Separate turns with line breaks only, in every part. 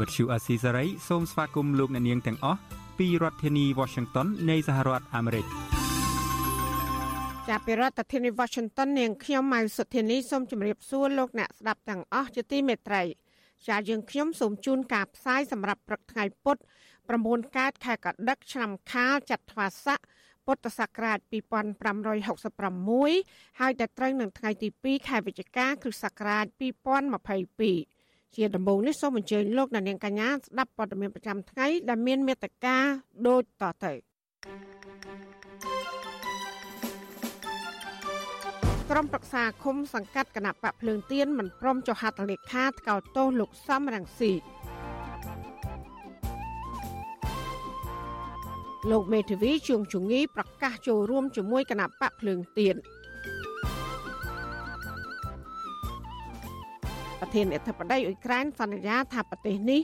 វត្តឈូអាស៊ីសេរីសូមស្វាគមន៍លោកអ្នកនាងទាំងអស់ពីរដ្ឋធានី Washington នៃសហរដ្ឋអាមេរិក
ចាប់ពីរដ្ឋធានី Washington នាងខ្ញុំម៉ៅសុធានីសូមជម្រាបសួរលោកអ្នកស្ដាប់ទាំងអស់ជាទីមេត្រីចាយើងខ្ញុំសូមជូនការផ្សាយសម្រាប់ព្រឹកថ្ងៃពុទ្ធ9កើតខែកដិកឆ្នាំខាលចត្វាស័កពុទ្ធសករាជ2566ហើយតែត្រូវនឹងថ្ងៃទី2ខែវិច្ឆិកាគ្រិស្តសករាជ2022 ជាដំបូងនេះសូមអញ្ជើញលោកអ្នកនាងកញ្ញាស្ដាប់ព័ត៌មានប្រចាំថ្ងៃដែលមានមេត្តាដូចតទៅក្រុមប្រឹក្សាឃុំសង្កាត់គណៈបកភ្លើងទៀនមិនព្រមចុះហត្ថលេខាថ្កោលទោសលោកសំរងស៊ីលោកមេធាវីជួងជងីប្រកាសចូលរួមជាមួយគណៈបកភ្លើងទៀន ធានអធិបតីអ៊ុយក្រែនសន្យាថាប្រទេសនេះ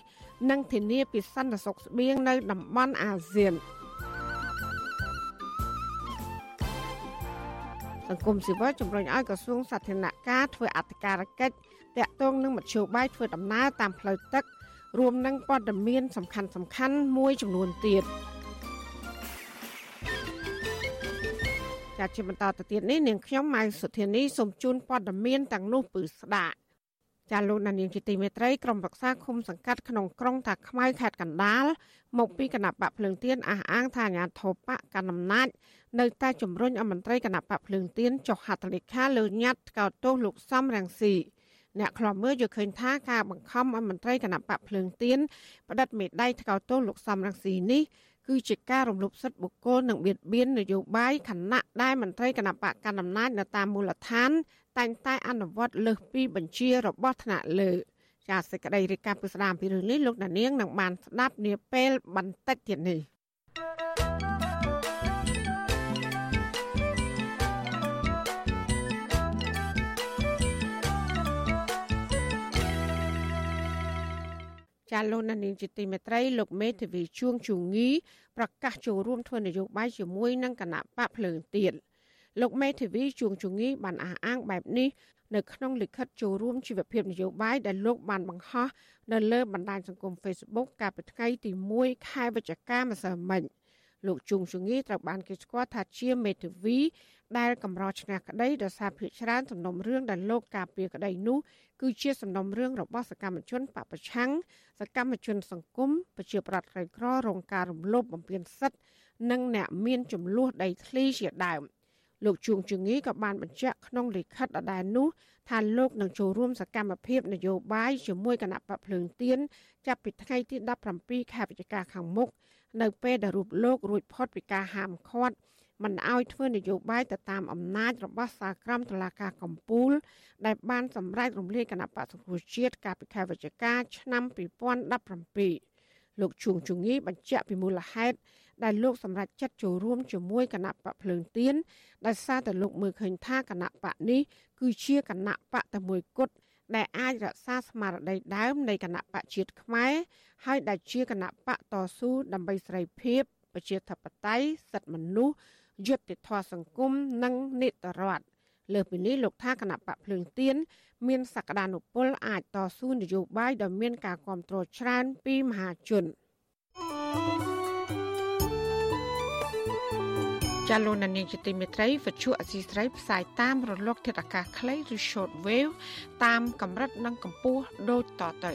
នឹងធានាពីសន្តិសុខស្បៀងនៅតំបន់អាស៊ានសង្គមស៊ីវិលជំរុញឲ្យក្រសួងសាធារណការធ្វើអធិការកិច្ចតាក់ទងនឹងមធ្យោបាយធ្វើដំណើរតាមផ្លូវទឹក រួមនឹងព័ត៌មានសំខាន់សំខាន់មួយចំនួនទៀត។ចាជាបន្តទៅទៀតនេះនាងខ្ញុំម៉ៅសុធានីសូមជូនព័ត៌មានទាំងនោះពឺស្ដាប់ ចាលោកនាងជាទីមេត្រីក្រុមប្រឹក្សាឃុំសង្កាត់ក្នុងក្រុងតាខ្មៅខេត្តកណ្ដាលមកពីគណៈបកភ្លើងទៀនអះអាងថាអាញាធិបកកណ្ដាលអំណាចនៅតែជំរុញអមន្ត្រីគណៈបកភ្លើងទៀនចុះហត្ថលេខាលើញត្តិកោតទោសលោកសំរងស៊ីអ្នកខ្លំមើលយល់ឃើញថាការបង្ខំឲ្យមន្ត្រីគណៈបកភ្លើងទៀនផ្តិតមេដៃថ្កោលទោសលោកសំរងស៊ីនេះគឺជាការរំលោភសិទ្ធិបុគ្គលនិងបៀតបៀននយោបាយខណៈដែលមន្ត្រីគណៈបកកណ្ដាលអំណាចនៅតាមមូលដ្ឋាន តែងតែអនុវត្តលើសពីបញ្ជារបស់ថ្នាក់លើចាសសេចក្តីរាយការណ៍ពីស្ដាមពីរឿងនេះលោកដានៀងនឹងបានស្ដាប់នាពេលបន្តិចទៀតនេះចាលោកណានីជាទីមេត្រីលោកមេធាវីជួងជងីប្រកាសចូលរួមធ្វើនយោបាយជាមួយនឹងគណៈបកភ្លើងទៀន លោកមេធាវីជួងជងីបានអះអាងបែបនេះនៅក្នុងលិខិតចូលរួមជីវភាពនយោបាយដែលលោកបានបង្ហោះនៅលើបណ្ដាញសង្គម Facebook កាលពីថ្ងៃទី1ខែវិច្ឆិកាម្សិលមិញលោកជួងជងីត្រូវបានគេស្គាល់ថាជាមេធាវីដែលកម្រឈ្នះក្តីដោយសារភាកច្រើនសំណុំរឿងដែលលោកការពារក្តីនោះគឺជាសំណុំរឿងរបស់សកម្មជនបពប្រឆាំងសកម្មជនសង្គមប្រជាប្រដ្ឋក្រីក្ររងការរំលោភបំពានសិទ្ធិនិងអ្នកមានចំនួនដីធ្លីជាដើម លោកជួងជងីក៏បានបញ្ជាក់ក្នុងលិខិតដដែលនោះថាលោកនឹងចូលរួមសកម្មភាពនយោបាយជាមួយគណៈបកភ្លើងទៀនចាប់ពីថ្ងៃទី17ខែវិច្ឆិកាខាងមុខនៅពេលដែលរូបលោករួចផុតពីការហាមឃាត់មិនឲ្យធ្វើនយោបាយទៅតាមអំណាចរបស់សាក្រមតុលាការកំពូល ដែលបានសម្រេចរំលាយគណៈបក្សសង្គ្រោះជាតិកាលពីខែវិច្ឆិកាឆ្នាំ2017 លោកជួងជងីបញ្ជាក់ពីមូលហេតុដែលលោកសម្រេចចិត្តចូលរួមជាមួយគណៈបកភ្លើងទៀនដោយសារតែលោកមើលឃើញថាគណៈបកនេះគឺជាគណៈបកតែមួយគត់ដែលអាចរក្សាស្មារតីដើមនៃគណៈបកជាតិខ្មែរហើយដែលជាគណៈបកតស៊ូដើម្បីសេរីភាពប្រជាធិបតេយ្យសិទ្ធិមនុស្សយុត្តិធម៌សង្គមនិងនីតិរដ្ឋលើពីនេះលោកថាគណៈបកភ្លើងទៀន មានសក្តានុពលអាចតស៊ូនយោបាយដ៏មានការគ្រប់គ្រងច្រើនពីមហាជនចាលោកនាងជាទីមេត្រីវិទ្យុអសីស្រីផ្សាយតាមរលកធាតុអាកាសខ្លីឬ short wave តាមកម្រិតនិងកម្ពស់ដូចតទៅ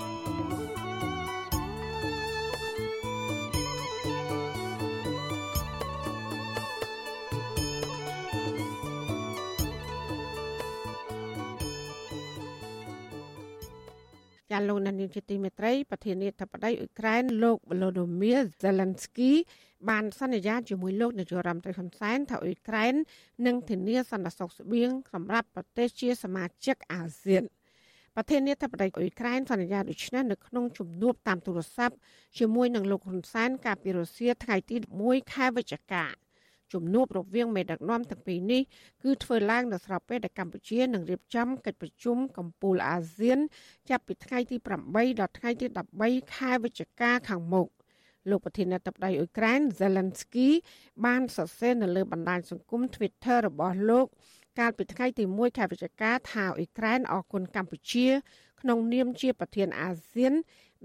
ចាលោកនានីជាទីមេត្រីប្រធានាធិបតីអ៊ុយក្រែនលោក Volodymyr Zelensky បានសន្យាជាមួយលោកនាយករដ្ឋមន្ត្រីហ៊ុនសែនថាអ៊ុយក្រែននឹងធានាសន្តិសុខស្បៀងសម្រាប់ប្រទេសជាសមាជិកអាស៊ានប្រធានាធិបតីអ៊ុយក្រែនសន្យាដូចនេះនៅក្នុងជំនួបតាមទូរស័ព្ទជាមួយនឹងលោកហ៊ុនសែនកាលពីរុស្ស៊ីថ្ងៃទី1ខែវិច្ឆិកា ជំនួបរវាងមេដឹកនាំទាំងពីរនេះគឺធ្វើឡើងនៅស្របពេលដែលកម្ពុជានឹងរៀបចំកិច្ចប្រជុំកំពូលអាស៊ាន ចាប់ពីថ្ងៃទី8ដល់ថ្ងៃទី13ខែវិច្ឆិកាខាងមុខលោកប្រធានាធិបតីអ៊ុយក្រែន Zelensky បានសរសេរនៅលើបណ្ដាញសង្គម Twitter របស់លោក កាលពីថ្ងៃទី1ខែវិច្ឆិកាថាអ៊ុយក្រែនអគុណកម្ពុជា ក្នុងនាមជាប្រធានអាស៊ាន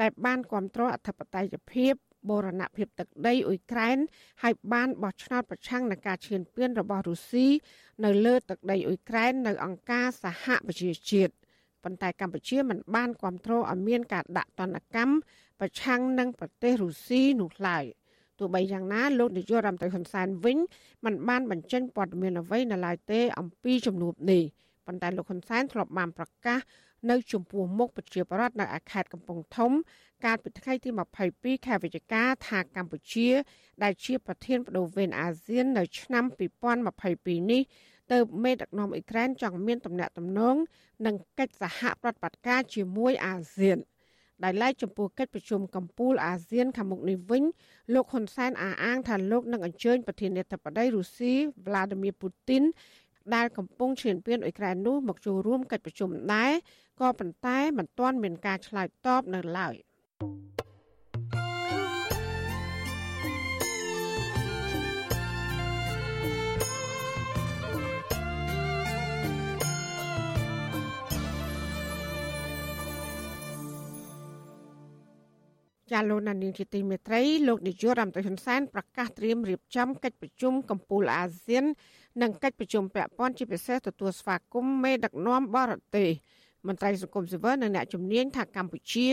ដែលបានគ្រប់គ្រងអធិបតេយ្យភាពបូរណភាពទឹកដីអ៊ុយក្រែនហើយបានបោះឆ្នោតប្រឆាំងនឹងការឈ្លានពានរបស់រុស្ស៊ីនៅលើទឹកដីអ៊ុយក្រែននៅអង្គការសហប្រជាជាតិប៉ុន្តែកម្ពុជាមិនបានគ្រប់គ្រងឲ្យមានការដាក់ទណ្ឌកម្មប្រឆាំងនឹងប្រទេសរុស្ស៊ីនោះឡើយទោះបីយ៉ាងណាលោកនាយករដ្ឋមន្ត្រីហ៊ុនសែនវិញមិនបានបញ្ចេញព័ត៌មានអ្វីនៅឡើយទេអំពីជំនួបនេះប៉ុន្តែលោកហ៊ុនសែនធ្លាប់បានប្រកាស នៅចំពោះមុខប្រជាប្រដ្ឋនៅខេត្តកំពង់ធំ កាលពីថ្ងៃទី22ខែវិច្ឆិកាថាកម្ពុជា ដែលជាប្រធានបដូវវេនអាស៊ាននៅឆ្នាំ2022នេះទៅមេដឹកនាំអ៊ុយក្រែនចង់មានទំនាក់ទំនងនិងកិច្ចសហប្រតិបត្តិការជាមួយអាស៊ានដែលឡែកចំពោះកិច្ចប្រជុំកំពូលអាស៊ានខាងមុខនេះវិញលោកហ៊ុនសែនអះអាងថាលោកនឹងអញ្ជើញប្រធានាធិបតីរុស្ស៊ី Vladimir Putin ដែលកំពុងឈានពានអ៊ុយក្រែននោះមកចូលរួមកិច្ចប្រជុំដែរ ក៏ប៉ុន្តែមិនទាន់មានការឆ្លើយតបនៅឡើយចាលោកណានីជាទីមេត្រីលោកនាយករដ្ឋមន្ត្រីហ៊ុនសែនប្រកាសត្រៀមរៀបចំកិច្ចប្រជុំកំពូលអាស៊ាន និងកិច្ចប្រជុំពាក់ព័ន្ធជាពិសេសទទួលស្វាគមន៍មេដឹកនាំបរទេស មន្ត្រីសង្គមស៊ីវិលនិងអ្នកជំនាញថាកម្ពុជា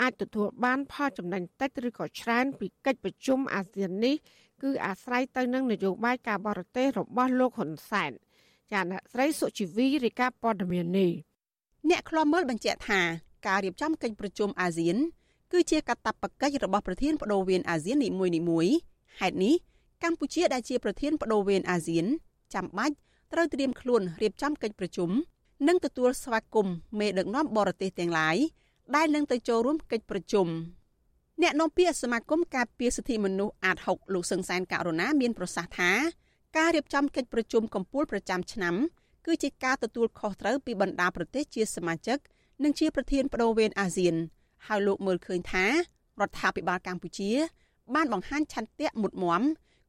អាចទទួលបានផលចំណេញតិចឬក៏ច្រើនពីកិច្ចប្រជុំអាស៊ាននេះគឺអាស្រ័យទៅនឹងនយោបាយការបរទេសរបស់លោកហ៊ុនសែនចាអ្នកស្រីសុជីវីរាយការណ៍ព័ត៌មាននេះ
អ្នកខ្លាំមើលបញ្ជាក់ថាការរៀបចំកិច្ចប្រជុំអាស៊ាន គឺជាកាតព្វកិច្ចរបស់ប្រធានបដូវវេនអាស៊ាននីមួយៗហេតុនេះកម្ពុជាដែលជាប្រធានបដូវវេនអាស៊ានចាំបាច់ត្រូវត្រៀមខ្លួនរៀបចំកិច្ចប្រជុំ និងទទួលស្វាគមន៍មេដឹកនាំបរទេសទាំងឡាយដែលនឹងទៅចូលរួមកិច្ចប្រជុំអ្នកនាំពាក្យសមាគមការពារសិទ្ធិមនុស្សអាត6លោកសឹងសែនករណាមានប្រសាសន៍ថាការរៀបចំកិច្ចប្រជុំកំពូលប្រចាំឆ្នាំគឺជាការទទួលខុសត្រូវពីបណ្ដាប្រទេសជាសមាជិក និងជាប្រធានបដូវវេនអាស៊ានហើយលោកមើលឃើញថារដ្ឋាភិបាលកម្ពុជា បានបង្ហាញឆន្ទៈមុតមម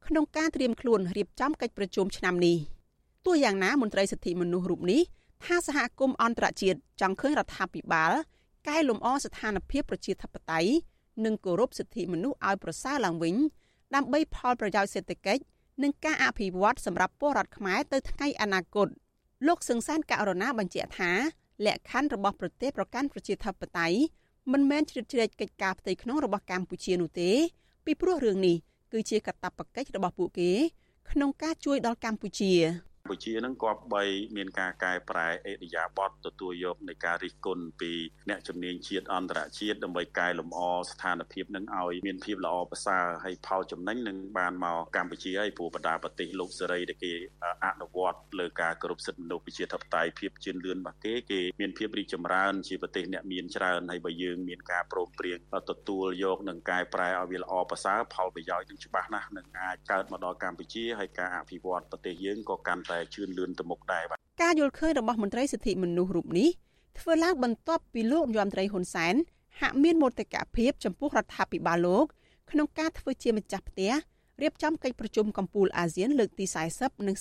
ក្នុងការត្រៀមខ្លួនរៀបចំកិច្ចប្រជុំឆ្នាំនេះទោះយ៉ាងណាមន្ត្រីសិទ្ធិមនុស្សរូបនេះ ថាសហគមន៍អន្តរជាតិចង់ឃើញរដ្ឋាភិបាលកែលម្អស្ថានភាពប្រជាធិបតេយ្យនិងគោរពសិទ្ធិមនុស្សឲ្យប្រសើរឡើងវិញដើម្បីផលប្រយោជន៍សេដ្ឋកិច្ចនិងការអភិវឌ្ឍសម្រាប់ពលរដ្ឋខ្មែរទៅថ្ងៃអនាគតលោកសឹងសានករណាបញ្ជាក់ថាលក្ខខណ្ឌរបស់ប្រទេសប្រកាន់ប្រជាធិបតេយ្យមិនមែនជ្រៀតជ្រែកកិច្ចការផ្ទៃក្នុងរបស់កម្ពុជានោះទេ ពីព្រោះរឿងនេះគឺជាកាតព្វកិច្ចរបស់ពួកគេ ក្នុងការជួយដល់កម្ពុជា
កម្ពុជានឹងគប្បីមានការកែប្រែអេតយាប័តទទួលយកនៃការរិះគន់ពីអ្នកជំនាញជាតិអន្តរជាតិដើម្បីកែលម្អស្ថានភាពនឹងឲ្យមានភាពល្អប្រសើរហើយផលចំណេញនឹងបានមកកម្ពុជាហើយព្រោះបណ្ដាប្រទេសលោកសេរីដែលគេអនុវត្តលើការគោរពសិទ្ធិមនុស្សប្រជាធិបតេយ្យភាពជឿនលឿនរបស់គេគេមានភាពរីកចម្រើនជាប្រទេសអ្នកមានច្រើនហើយបើយើងមានការព្រមព្រៀងទទួលយកនិងកែប្រែឲ្យវាល្អប្រសើរផលប្រយោជន៍នឹងច្បាស់ណាស់នឹងអាចកើតមកដល់កម្ពុជាហើយការអភិវឌ្ឍប្រទេសយើងក៏កាន់តែជឿនលឿនទៅមុខដែរបាទ
ការយល់ឃើញរបស់មន្ត្រីសិទ្ធិមនុស្សរូបនេះធ្វើឡើងបន្ទាប់ពីលោកនាយរដ្ឋមន្ត្រីហ៊ុនសែនហាក់មានមោទកភាពចំពោះរដ្ឋាភិបាលលោកក្នុងការធ្វើជាម្ចាស់ផ្ទះរៀបចំកិច្ចប្រជុំកំពូលអាស៊ានលើកទី40និង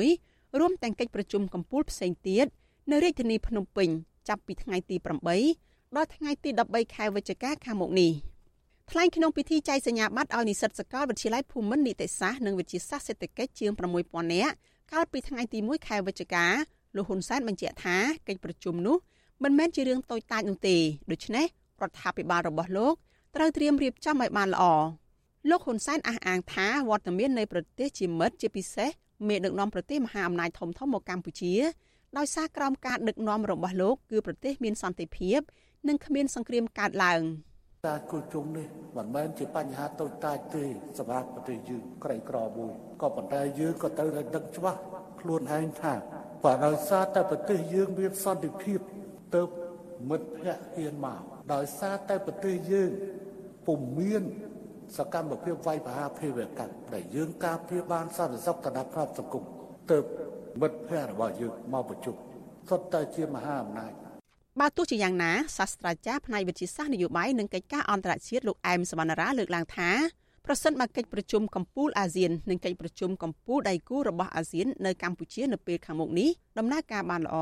41រួមទាំងកិច្ចប្រជុំកំពូលផ្សេងទៀតនៅរាជធានីភ្នំពេញចាប់ពីថ្ងៃទី8ដល់ថ្ងៃទី13ខែវិច្ឆិកាខាងមុខនេះថ្លែងក្នុងពិធីចែកសញ្ញាបត្រឲ្យនិស្សិតសាកលវិទ្យាល័យភូមិន្ទនីតិសាស្ត្រនិងវិទ្យាសាស្ត្រសេដ្ឋកិច្ចជាង6000នាក់ កាលពីថ្ងៃទី1ខែវិច្ឆិកាលោកហ៊ុនសែនបញ្ជាក់ថាកិច្ចប្រជុំនោះមិនមែនជារឿងតូចតាចនោះទេដូច្នេះរដ្ឋាភិបាលរបស់លោកត្រូវត្រៀមរៀបចំឲ្យបានល្អលោកហ៊ុនសែនអះអាងថាវត្តមាននៃប្រទេសជាមិត្តជាពិសេសមេដឹកនាំប្រទេសមហាអំណាចធំធំមកកម្ពុជាដោយសារក្រោមការដឹកនាំរបស់លោកគឺប្រទេសមានសន្តិភាព និងគ្មានសង្គ្រាមកើតឡើង
ការគូជុំនេះមិនមែនជាបញ្ហាតូចតាចទេសម្រាប់ប្រទេសយើងក្រីក្រមួយក៏ប៉ុន្តែយើងក៏ត្រូវតែដឹងច្បាស់ខ្លួនឯងថាបើដោយសារតែប្រទេសយើងមានសន្តិភាពទៅមិត្តភ័ក្តិហ៊ានមកដោយសារតែប្រទេសយើងពុំមានសកម្មភាពវាយប្រហារភេរវកម្មដែលយើងការពារបានសន្តិសុខទៅដល់គ្រប់សង្គមទៅមិត្តភ័ក្តិរបស់យើងមកប្រជុំសុទ្ធតែជាមហាអំណាច
បើទោះជាយ៉ាងណាសាស្ត្រាចារ្យផ្នែកវិទ្យាសាស្ត្រនយោបាយនិងកិច្ចការអន្តរជាតិលោកអែមសវណ្ណារាលើកឡើងថាប្រសិនបើកិច្ចប្រជុំកម្ពុជាអាស៊ាននិងកិច្ចប្រជុំកម្ពុជាដៃគូរបស់អាស៊ាននៅកម្ពុជានៅពេលខាងមុខនេះដំណើរការបានល្អ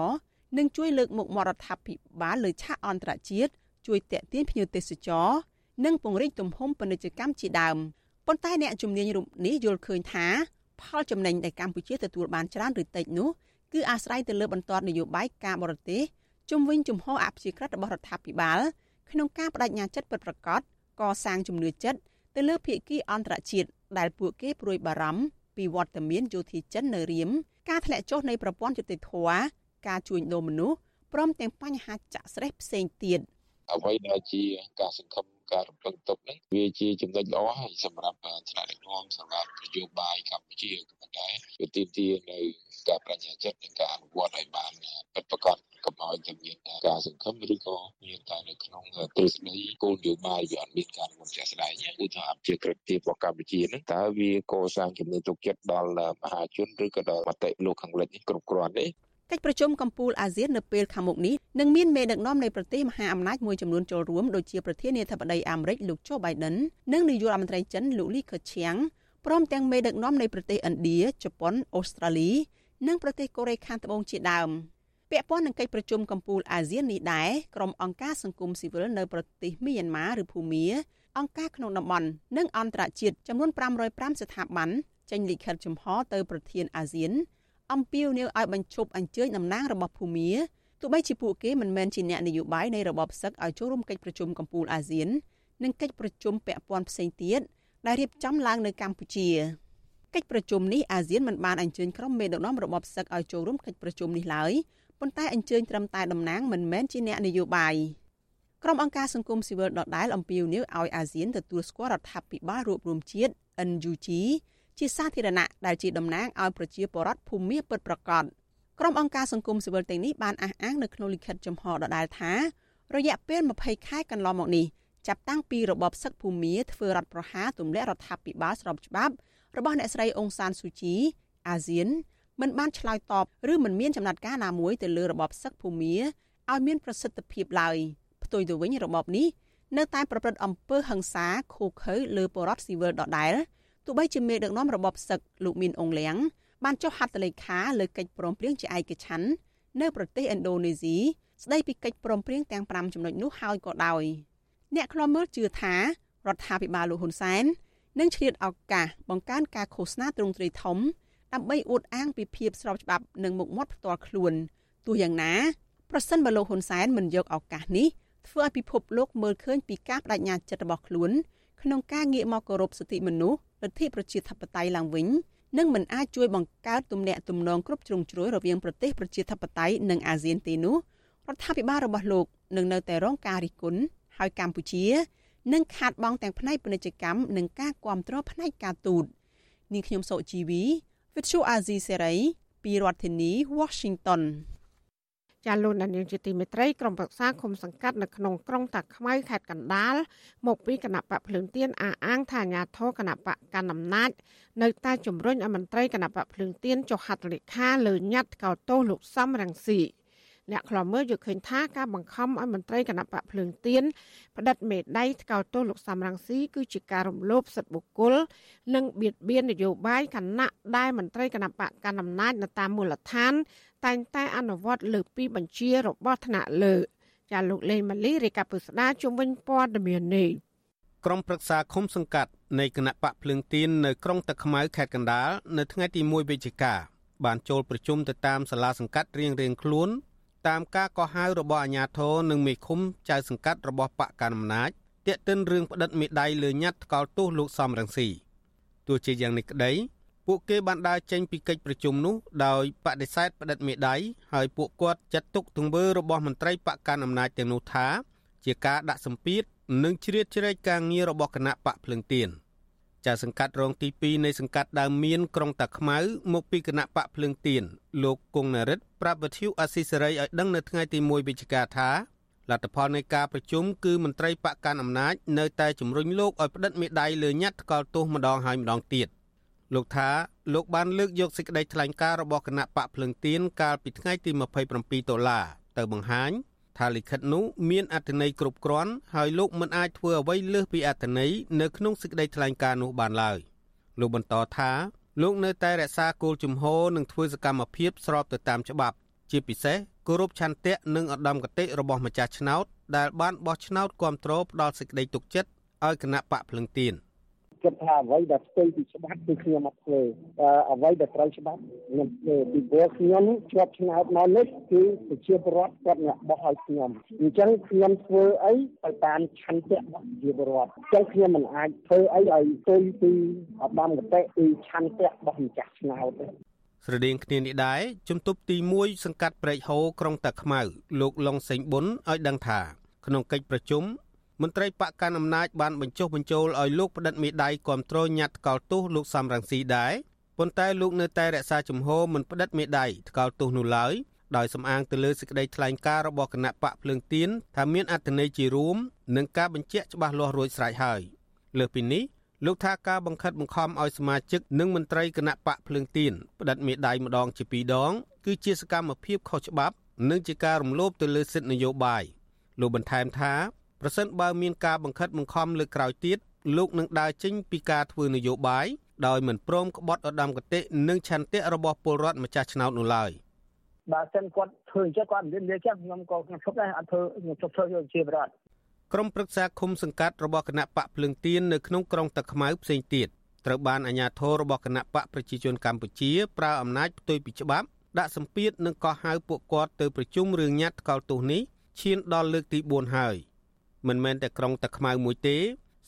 នឹងជួយលើកមុខមាត់រដ្ឋាភិបាលលើឆាកអន្តរជាតិជួយតេទៀងភ្ញៀវទេសចរនិងពង្រីកទំហំពាណិជ្ជកម្មជាដើមប៉ុន្តែអ្នកជំនាញរូបនេះយល់ឃើញថាផលចំណេញដែលកម្ពុជាទទួលបានច្រើនឬតិចនោះគឺអាស្រ័យទៅលើបន្ទាត់នយោបាយការបរទេស ជំវិញជំហរអភិជាក្រិតរបស់រដ្ឋាភិបាលក្នុងការបដិញ្ញាចិត្តពិតប្រាកដកសាងជំនឿចិត្តទៅលើភាគីអន្តរជាតិដែលពួកគេព្រួយបារម្ភពីវត្តមានយោធាចិននៅរៀមការធ្លាក់ចុះនៃប្រព័ន្ធយុតិធធម៌ការជួញដូរមនុស្សព្រមទាំងបញ្ហាចាក់ស្រេះផ្សេងទៀត
អ្វីដែលជាការសង្ឃឹម ការរំពឹងទុកនេះវាជាចំណុចល្អហើយសម្រាប់ថ្នាក់ដឹកនាំសម្រាប់នយោបាយកម្ពុជាក៏ប៉ុន្តែវាទាមទារនៅការបញ្ញាចិត្តនិងការអនុវត្តឲ្យបានពិតប្រាកដកុំឲ្យតែមានការសង្ឃឹមឬក៏មានតែនៅក្នុងទ្រឹស្ដីគោលនយោបាយវាអត់មានការមុនជាក់ស្ដែងឧទាហរណ៍ជាក្រិតភាពរបស់កម្ពុជានឹងតើវាកសាងជំនឿទុកចិត្តដល់មហាជនឬក៏ដល់មតិលោកខាងលិចគ្រប់គ្រាន់ទេ
កិច្ចប្រជុំកំពូលអាស៊ាននៅពេលខាងមុខនេះនឹងមានមេដឹកនាំនៃប្រទេសមហាអំណាចមួយចំនួនចូលរួមដូចជាប្រធានាធិបតីអាមេរិកលោកโจ Biden និងនាយករដ្ឋមន្ត្រីចិនលោកលីខឺឈៀងព្រមទាំងមេដឹកនាំនៃប្រទេសឥណ្ឌាជប៉ុនអូស្ត្រាលី និងប្រទេសកូរ៉េខាងត្បូងជាដើមពាក់ព័ន្ធនឹងកិច្ចប្រជុំកំពូលអាស៊ាននេះដែរក្រុមអង្គការសង្គមស៊ីវិលនៅប្រទេសមីយ៉ាន់ម៉ាឬភូមាអង្គការក្នុងតំបន់និងអន្តរជាតិចំនួន505ស្ថាប័នចេញលិខិតចំហទៅប្រធានអាស៊ាន អំពាវនាវឲ្យបញ្ឈប់អញ្ជើញតំណាងរបស់ភូមាទោះបីជាពួកគេមិនមែនជាអ្នកនយោបាយនៃរបបសឹកឲ្យចូលរួមកិច្ចប្រជុំកំពូលអាស៊ាននិងកិច្ចប្រជុំពាក់ព័ន្ធផ្សេងទៀតដែលរៀបចំឡើងនៅកម្ពុជាកិច្ចប្រជុំនេះអាស៊ានមិនបានអញ្ជើញក្រុមមេដឹកនាំរបបសឹកឲ្យចូលរួមកិច្ចប្រជុំនេះឡើយប៉ុន្តែអញ្ជើញត្រឹមតែតំណាងមិនមែនជាអ្នកនយោបាយក្រុមអង្គការសង្គមស៊ីវិលដដែលអំពាវនាវឲ្យអាស៊ានទទួលស្គាល់រដ្ឋាភិបាលរួបរวมជាតិ NUG ជាសាធារណៈដែលជាតំណាងឲ្យប្រជាពលរដ្ឋភូមិពិតប្រាកដក្រុមអង្គការសង្គមស៊ីវិលទាំងនេះបានអះអាងនៅក្នុងលិខិតចំហដដែលថារយៈពេល20ខែកន្លងមកនេះចាប់តាំងពីរបបសឹកភូមិធ្វើរដ្ឋប្រហារទម្លាក់រដ្ឋាភិបាលស្របច្បាប់របស់អ្នកស្រីអ៊ុងសានស៊ូជីអាស៊ានមិនបានឆ្លើយតបឬមិនមានចំណាត់ការណាមួយទៅលើរបបសឹកភូមិឲ្យមានប្រសិទ្ធភាពឡើយផ្ទុយទៅវិញរបបនេះនៅតែប្រព្រឹត្តអំពើហិង្សាឃោឃៅលើបរដ្ឋស៊ីវិលដដែល ទោះបីជាមេដឹកនាំរបបសឹកលោកមីនអងលៀងបានចុះហត្ថលេខាលើកិច្ចព្រមព្រៀងជាឯកច្ឆ័ន្ទនៅប្រទេសឥណ្ឌូនេស៊ីស្ដីពីកិច្ចព្រមព្រៀងទាំង5ចំណុចនោះហើយក៏ដោយអ្នកខ្លាំមើលជឿថារដ្ឋាភិបាលលោកហ៊ុនសែននឹងឆ្លៀតឱកាសបង្កើនការឃោសនាទ្រង់ទ្រាយធំដើម្បីអួតអាងពីភាពស្របច្បាប់និងមុខមាត់ផ្ទាល់ខ្លួនទោះយ៉ាងណាប្រសិនបើលោកហ៊ុនសែនមិនយកឱកាសនេះធ្វើឲ្យពិភពលោកមើលឃើញពីការបដិញ្ញាចិត្តរបស់ខ្លួន ក្នុងការងាកមកគោរពសិទ្ធិមនុស្សលទ្ធិប្រជាធិបតេយ្យឡើងវិញនឹងមិនអាចជួយបង្កើតទំនាក់ទំនងគ្រប់ជ្រុងជ្រោយរវាងប្រទេសប្រជាធិបតេយ្យនិងអាស៊ានទេនោះរដ្ឋាភិបាលរបស់លោកនឹងនៅតែរងការរិះគន់ហើយកម្ពុជានឹងខាតបង់ទាំងផ្នែកពាណិជ្ជកម្មនិងការគ្រប់គ្រងផ្នែកការទូតនាងខ្ញុំសុជីវី Vithu Azizi Serai ពីរដ្ឋធានី Washington
ចាលោកនាងជាទីមេត្រីក្រុមប្រឹក្សាគុំសង្កាត់នៅក្នុងក្រុងតាខ្មៅខេត្តកណ្ដាលមកពីគណៈបកភ្លើងទៀនអះអាងថាអាញាធរគណៈបកកណ្ដាលអំណាចនៅតែជំរុញឲ្យមន្ត្រីគណៈបកភ្លើងទៀនចុះហត្ថលេខាលើញត្តិកោតទោសលោកសំរងស៊ី អ្នកខ្លំមើលយល់ឃើញថាការបង្ខំឲ្យមន្ត្រីគណៈបកភ្លើងទៀនផ្តិតមេដៃថ្កោលទោសលោកសំរងស៊ីគឺជាការរំលោភសិទ្ធិបុគ្គល និងបៀតបៀននយោបាយគណៈដែលមន្ត្រីគណៈបកកណ្ដាលអំណាចនៅតាមមូលដ្ឋាន តែងតែអនុវត្តលើពីបញ្ជារបស់ថ្នាក់លើចាលោកលេងម៉ាលីរាយការណ៍ពុស្ដាជុំវិញព័ត៌មាននេះ
ក្រុមប្រឹក្សាឃុំសង្កាត់នៃគណៈបកភ្លើងទៀននៅក្រុងតាខ្មៅខេត្តកណ្ដាលនៅថ្ងៃទី1វិច្ឆិកាបានចូលប្រជុំទៅតាមសាលាសង្កាត់រៀងៗខ្លួន តាមការកោះហៅរបស់អាជ្ញាធរនិងមេឃុំចៅសង្កាត់របស់បកកណ្ដាលអំណាចទាក់ទិនរឿងផ្តិតមេដៃលើញ៉ាត់ថ្កោលទោសលោកសំរងស៊ីទោះជាយ៉ាងនេះក្តីពួកគេបានដើរចេញពីកិច្ចប្រជុំនោះដោយបដិសេធផ្តិតមេដៃហើយពួកគាត់ចាត់ទុកទង្វើរបស់មន្ត្រីបកកណ្ដាលអំណាចទាំងនោះថា ជាការដាក់សម្ពាធនិងជ្រៀតជ្រែកការងាររបស់គណៈបកភ្លឹងទៀន ចាសង្កាត់រងទី2នៃសង្កាត់ដើមមានក្រុងតាខ្មៅមកពីគណៈបកភ្លឹងទៀនលោកគង់នរិទ្ធប្រាប់វិទ្យុអស៊ីសេរីឲ្យដឹងនៅថ្ងៃទី1វិច្ឆិកាថាលទ្ធផលនៃការប្រជុំគឺមន្ត្រីបកកាន់អំណាចនៅតែជំរុញលោកឲ្យផ្តិតមេដាយលើញ៉ាត់ថ្កោលទោសម្ដងហើយម្ដងទៀតលោកថាលោកបានលើកយកសេចក្តីថ្លែងការណ៍របស់គណៈបកភ្លឹងទៀនកាលពីថ្ងៃទី27ដុល្លារទៅបង្ហាញ ថាលិខិតនោះមានអត្ថន័យគ្រប់គ្រាន់ហើយលោកមិនអាចធ្វើអ្វីលើសពីអត្ថន័យនៅក្នុងសេចក្តីថ្លែងការណ៍នោះបានឡើយលោកបន្តថាលោកនៅតែរក្សាគោលជំហរនិងធ្វើសកម្មភាពស្របទៅតាមច្បាប់ ជាពិសេសគោរពឆន្ទៈនិងឧត្តមគតិរបស់ម្ចាស់ឆ្នោតដែលបានបោះឆ្នោតគ្រប់គ្រងផ្ដល់សេចក្តីទុកចិត្តឲ្យគណៈបកភ្លឹងទៀន
គិតថាអ្វីដែលផ្ទុយពីច្បាប់គឺខ្ញុំអត់ធ្វើអ្វីដែលត្រូវច្បាប់ខ្ញុំធ្វើពីព្រោះខ្ញុំជាប់ឆ្នោតមកនេះគឺប្រជាពលរដ្ឋគាត់អ្នកបោះឲ្យខ្ញុំអញ្ចឹងខ្ញុំធ្វើអីទៅតាមឆន្ទៈរបស់ប្រជាពលរដ្ឋអញ្ចឹងខ្ញុំមិនអាចធ្វើអីឲ្យផ្ទុយពីឧត្តមកតិពីឆន្ទៈរបស់ម្ចាស់ឆ្នោតទេ
ស្រដៀងគ្នានេះដែរជំទប់ទី1សង្កាត់ព្រែកហូក្រុងតាខ្មៅលោកឡុងសេងប៊ុនឲ្យដឹងថាក្នុងកិច្ចប្រជុំ មន្ត្រីបកកាន់អំណាចបានបញ្ចុះបញ្ចូលឲ្យលោកផ្តិតមេដៃគ្រប់គ្រងញត្តិថ្កោលទោសលោកសំរងស៊ីដែរប៉ុន្តែលោកនៅតែរក្សាជំហរមិនផ្តិតមេដៃថ្កោលទោសនោះឡើយដោយសំអាងទៅលើសេចក្តីថ្លែងការណ៍របស់គណៈបកភ្លើងទៀនថាមានអត្ថន័យជារួមនិងការបញ្ជាក់ច្បាស់លាស់រួចស្រេចហើយលើសពីនេះលោកថាការបង្ខិតបង្ខំឲ្យសមាជិកនិងមន្ត្រីគណៈបកភ្លើងទៀនផ្តិតមេដៃម្ដងជាពីរដង គឺជាសកម្មភាពខុសច្បាប់ និងជាការរំលោភទៅលើសិទ្ធិនយោបាយលោកបន្ថែមថា ប្រសិនបើមានការបង្ខិតបង្ខំលើក្រោយទៀតលោកនឹងដើរចេញពីការធ្វើនយោបាយដោយមិនព្រមក្បត់ឧត្តមគតិនិងឆន្ទៈរបស់ពលរដ្ឋម្ចាស់ឆ្នោតនោះឡើយ
បើសិនគាត់ធ្វើអញ្ចឹងគាត់មិននិយាយចឹងខ្ញុំក៏ខ្ញុំឈប់ដែរអត់ធ្វើខ្ញុំឈប់ធ្វើយកជាបរដ្ឋ
ក្រុមប្រឹក្សាឃុំសង្កាត់របស់គណៈបកភ្លើងទៀននៅក្នុងក្រុងតាខ្មៅផ្សេងទៀតត្រូវបានអាជ្ញាធររបស់គណៈបកប្រជាជនកម្ពុជាប្រើអំណាចផ្ទុយពីច្បាប់ដាក់សម្ពាធនិងកោះហៅពួកគាត់ទៅប្រជុំរឿងញត្តិថ្កោលទោសនេះឈានដល់លើកទី4ហើយ។ មិនមែនតែក្រុងតាខ្មៅមួយទេ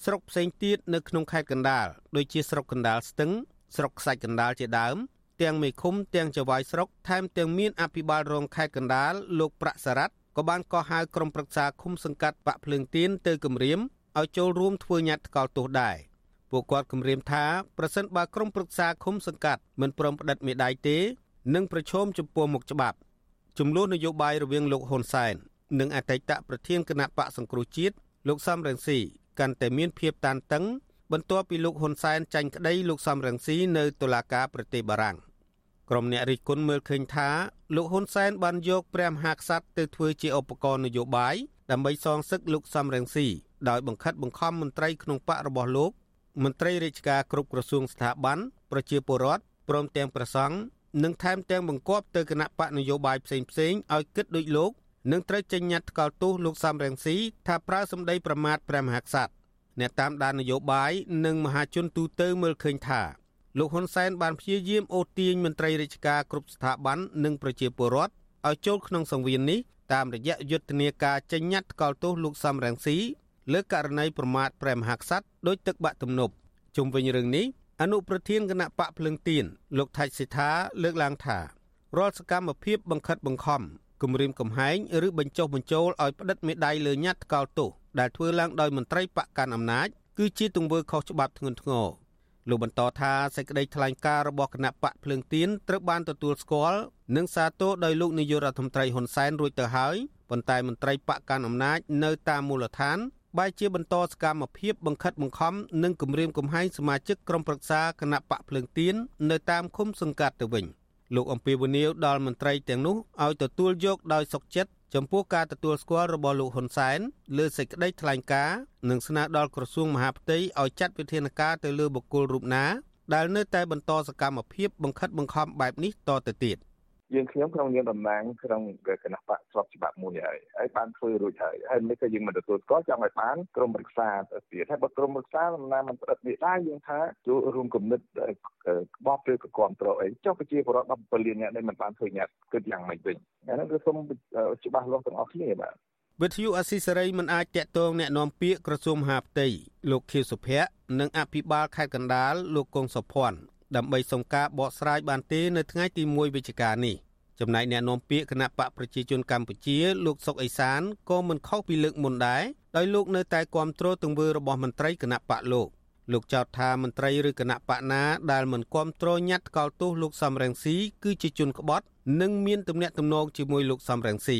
ស្រុកផ្សេងទៀតនៅក្នុងខេត្តកណ្ដាលដូចជាស្រុកកណ្ដាលស្ទឹងស្រុកខ្សាច់កណ្ដាលជាដើមទាំងមេឃុំទាំងចៅវាយស្រុកថែមទាំងមានអភិបាលរងខេត្តកណ្ដាលលោកប្រាក់សារ៉ាត់ក៏បានកោះហៅក្រុមប្រឹក្សាឃុំសង្កាត់បាក់ភ្លើងទៀនទៅគម្រាមឲ្យចូលរួមធ្វើញត្តិថ្កោលទោសដែរពួកគាត់គម្រាមថាប្រសិនបើក្រុមប្រឹក្សាឃុំសង្កាត់មិនព្រមផ្តិតមេដាយទេនឹងប្រឈមចំពោះមុខច្បាប់ចំនួននយោបាយរវាងលោកហ៊ុនសែន និងអតីតប្រធានគណៈបកសង្គ្រោះជាតិលោកសំរងស៊ីកាន់តែមានភាពតានតឹង បន្ទាប់ពីលោកហ៊ុនសែនចាញ់ក្តីលោកសំរងស៊ីនៅតុលាការប្រទេសបារាំងក្រុមអ្នករិះគន់មើលឃើញថាលោកហ៊ុនសែនបានយកព្រះមហាក្សត្រទៅធ្វើជាឧបករណ៍នយោបាយដើម្បីសងសឹកលោកសំរងស៊ីដោយបង្ខិតបង្ខំមន្ត្រីក្នុងបករបស់លោក មន្ត្រីរាជការគ្រប់ក្រសួងស្ថាប័នប្រជាពលរដ្ឋព្រមទាំងប្រសង់និងថែមទាំងបង្គាប់ទៅគណៈបកនយោបាយផ្សេងៗឲ្យគិតដូចលោក នឹងត្រូវចេញញត្តិថ្កោលទោសលោកសំរងស៊ីថាប្រើសម្ដីប្រមាថព្រះមហាក្សត្រអ្នកតាមដាននយោបាយនិងមហាជនទូទៅមើលឃើញថាលោកហ៊ុនសែនបានព្យាយាមអូសទាញមន្ត្រីរាជការគ្រប់ស្ថាប័ននិងប្រជាពលរដ្ឋឲ្យចូលក្នុងសង្វៀននេះតាមរយៈយុទ្ធនាការចេញញត្តិថ្កោលទោសលោកសំរងស៊ីលើករណីប្រមាថព្រះមហាក្សត្រដោយទឹកបាក់ទំនប់ជុំវិញរឿងនេះអនុប្រធានគណៈបកភ្លឹងទៀនលោកថៃសិដ្ឋាលើកឡើងថារាល់សកម្មភាពបង្ខិតបង្ខំ គម្រាមកំហែងឬបញ្ចុះបញ្ចូលឲ្យផ្តិតមេដាយលើញត្តិថ្កោលទោសដែលធ្វើឡើងដោយមន្ត្រីបកកាន់អំណាចគឺជាទង្វើខុសច្បាប់ធ្ងន់ធ្ងរលោកបន្តថាសេចក្តីថ្លែងការណ៍របស់គណៈបកភ្លើងទៀនត្រូវបានទទួលស្គាល់និងសាទរដោយលោកនាយករដ្ឋមន្ត្រីហ៊ុនសែនរួចទៅហើយប៉ុន្តែមន្ត្រីបកកាន់អំណាចនៅតាមមូលដ្ឋានបែរជាបន្តសកម្មភាពបង្ខិតបង្ខំនិងគំរាមកំហែងសមាជិកក្រុមប្រឹក្សាគណៈបកភ្លើងទៀននៅតាមឃុំសង្កាត់ទៅវិញ លោកអំពីវនីវដល់មន្ត្រីទាំងនោះឲ្យទទួលយកដោយសុខចិត្តចំពោះការទទួលស្គាល់របស់លោកហ៊ុនសែនលើសេចក្តីថ្លែងការណ៍និងស្នើដល់ក្រសួងមហាផ្ទៃឲ្យចាត់វិធានការទៅលើបុគ្គលរូបណាដែលនៅតែបន្តសកម្មភាពបង្ខិតបង្ខំបែបនេះតទៅទៀត
យើងខ្ញុំក្នុងនាមតំណាងក្នុងគណៈបកស្របច្បាប់មួយហើយហើយបានធ្វើរួចហើយហើយនេះក៏យើងមិនទទួលស្គាល់ចង់ឲ្យបានក្រុមប្រឹក្សាទៅទៀតហើយបើក្រុមប្រឹក្សាដំណាងមិនប្រឌិតនេះដែរយើងថាចូលរួមគំនិតក្បត់ឬក៏គ្រប់គ្រងអីចុះប្រជាពលរដ្ឋ17លានអ្នកនេះមិនបានធ្វើញាត់គិតយ៉ាងម៉េចវិញអានោះគឺសូមច្បាស់លាស់ទាំងអស់គ្នាបាទ
វិទ្យុអស៊ីសេរីមិនអាចតាក់ទងแนะនាំពាក្យក្រសួងមហាផ្ទៃលោកខៀវសុភ័ក្រនិងអភិបាលខេត្តកណ្ដាលលោកកុងសុភ័ណ្ឌ ដើម្បីសុំការបកស្រាយបានទេនៅថ្ងៃទី1វិច្ឆិកានេះចំណែកអ្នកនាំពាក្យគណៈបកប្រជាជនកម្ពុជា លោកសុកអេសានក៏មិនខុសពីលើកមុនដែរដោយលោកនៅតែគ្រប់គ្រងទង្វើរបស់មន្ត្រីគណៈបកលោកលោកចោទថាមន្ត្រីឬគណៈបកណាដែលមិនគ្រប់គ្រងញត្តិថ្កោលទោសលោកសំរងស៊ីគឺជាជនក្បត់ និងមានទំនាក់ទំនងជាមួយលោកសំរងស៊ី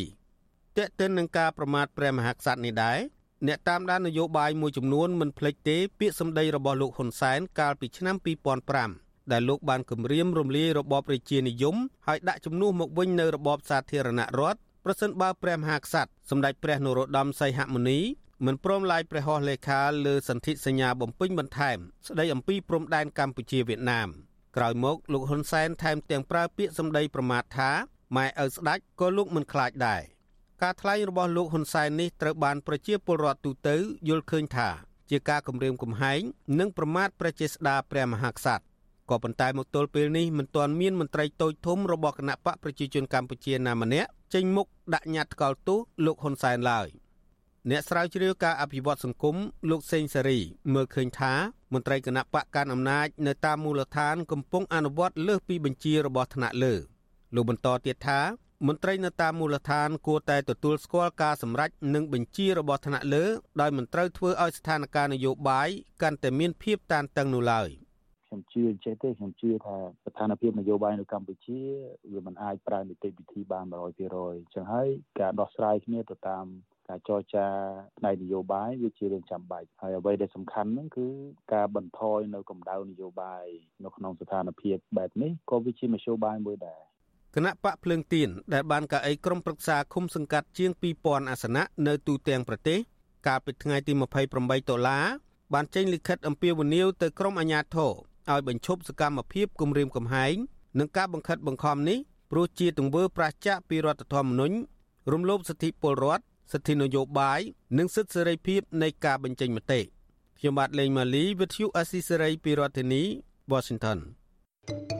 តេតិននឹងការប្រមាថព្រះមហាក្សត្រនេះដែរអ្នកតាមដាននយោបាយមួយចំនួនមិនភ្លេចទេពាក្យសម្ដីរបស់លោកហ៊ុនសែនកាលពីឆ្នាំ2005 ដែលលោកបានគម្រាមរំលាយរបបប្រជានិយមហើយដាក់ជំនួសមកវិញនៅរបបសាធារណរដ្ឋប្រសិនបើព្រះមហាក្សត្រសម្ដេចព្រះនរោត្តមសីហមុនីមិនព្រមឡាយព្រះហស្ថលេខាលើសន្ធិសញ្ញាបំពេញបន្ថែម ស្ដីអំពីព្រំដែនកម្ពុជាវៀតណាមក្រោយមកលោកហ៊ុនសែនថែមទាំងប្រើពាក្យសម្ដីប្រមាថថាម៉ែឪស្ដេចក៏លោកមិនខ្លាចដែរការថ្លែងរបស់លោកហ៊ុនសែននេះត្រូវបានប្រជាពលរដ្ឋទូទៅយល់ឃើញថា ជាការគំរាមកំហែងនិងប្រមាថប្រជាស្ដាព្រះមហាក្សត្រ ក៏ប៉ុន្តែមកទល់ពេលនេះមិនទាន់មានមន្ត្រីតូចធំរបស់គណៈបកប្រជាជនកម្ពុជាណាម្នាក់ចេញមុខដាក់ញត្តិថ្កោលទោសលោកហ៊ុនសែនឡើយអ្នកស្រាវជ្រាវការអភិវឌ្ឍសង្គមលោកសេងសេរី មើលឃើញថាមន្ត្រីគណៈបកកាន់អំណាចនៅតាមមូលដ្ឋានកំពុងអនុវត្តលើសពីបញ្ជារបស់ថ្នាក់លើលោកបន្តទៀតថាមន្ត្រីនៅតាមមូលដ្ឋានគួរតែទទួលស្គាល់ការសម្រេចនិងបញ្ជារបស់ថ្នាក់លើ ដោយមិនត្រូវធ្វើឲ្យស្ថានភាពនយោបាយកាន់តែមានភាពតានតឹងនោះឡើយ
ខ្ញុំជឿអញ្ចឹងទេខ្ញុំជឿថាស្ថានភាពនយោបាយនៅកម្ពុជាវាមិនអាចប្រើនីតិវិធីបាន100%អញ្ចឹងហើយការដោះស្រាយគ្នាទៅតាមការចរចាផ្នែកនយោបាយវាជារឿងចាំបាច់ហើយអ្វីដែលសំខាន់ហ្នឹងគឺការបន្ថយនៅកម្ដៅនយោបាយនៅក្នុងស្ថានភាពបែបនេះក៏វាជាមធ្យោបាយមួយដែរ
គណៈបកភ្លើងទៀនដែលបានកៅអីក្រុមប្រឹក្សាឃុំសង្កាត់ជាង2000អាសនៈនៅទូទាំងប្រទេសកាលពីថ្ងៃទី28ដុល្លារបានចេញលិខិតអំពាវនាវទៅក្រុមអាជ្ញាធរ ឲ្យបញ្ឈប់សកម្មភាពគំរាមកំហែងនិងការបង្ខិតបង្ខំនេះព្រោះជាទង្វើប្រឆាចពីរដ្ឋធម្មនុញ្ញរំលោភសិទ្ធិពលរដ្ឋសិទ្ធិនយោបាយនិងសិទ្ធិសេរីភាពនៃការបញ្ចេញមតិខ្ញុំបាទលេងម៉ាលីវិទ្យុអេស៊ីសេរីពីរដ្ឋធានី Washington thank you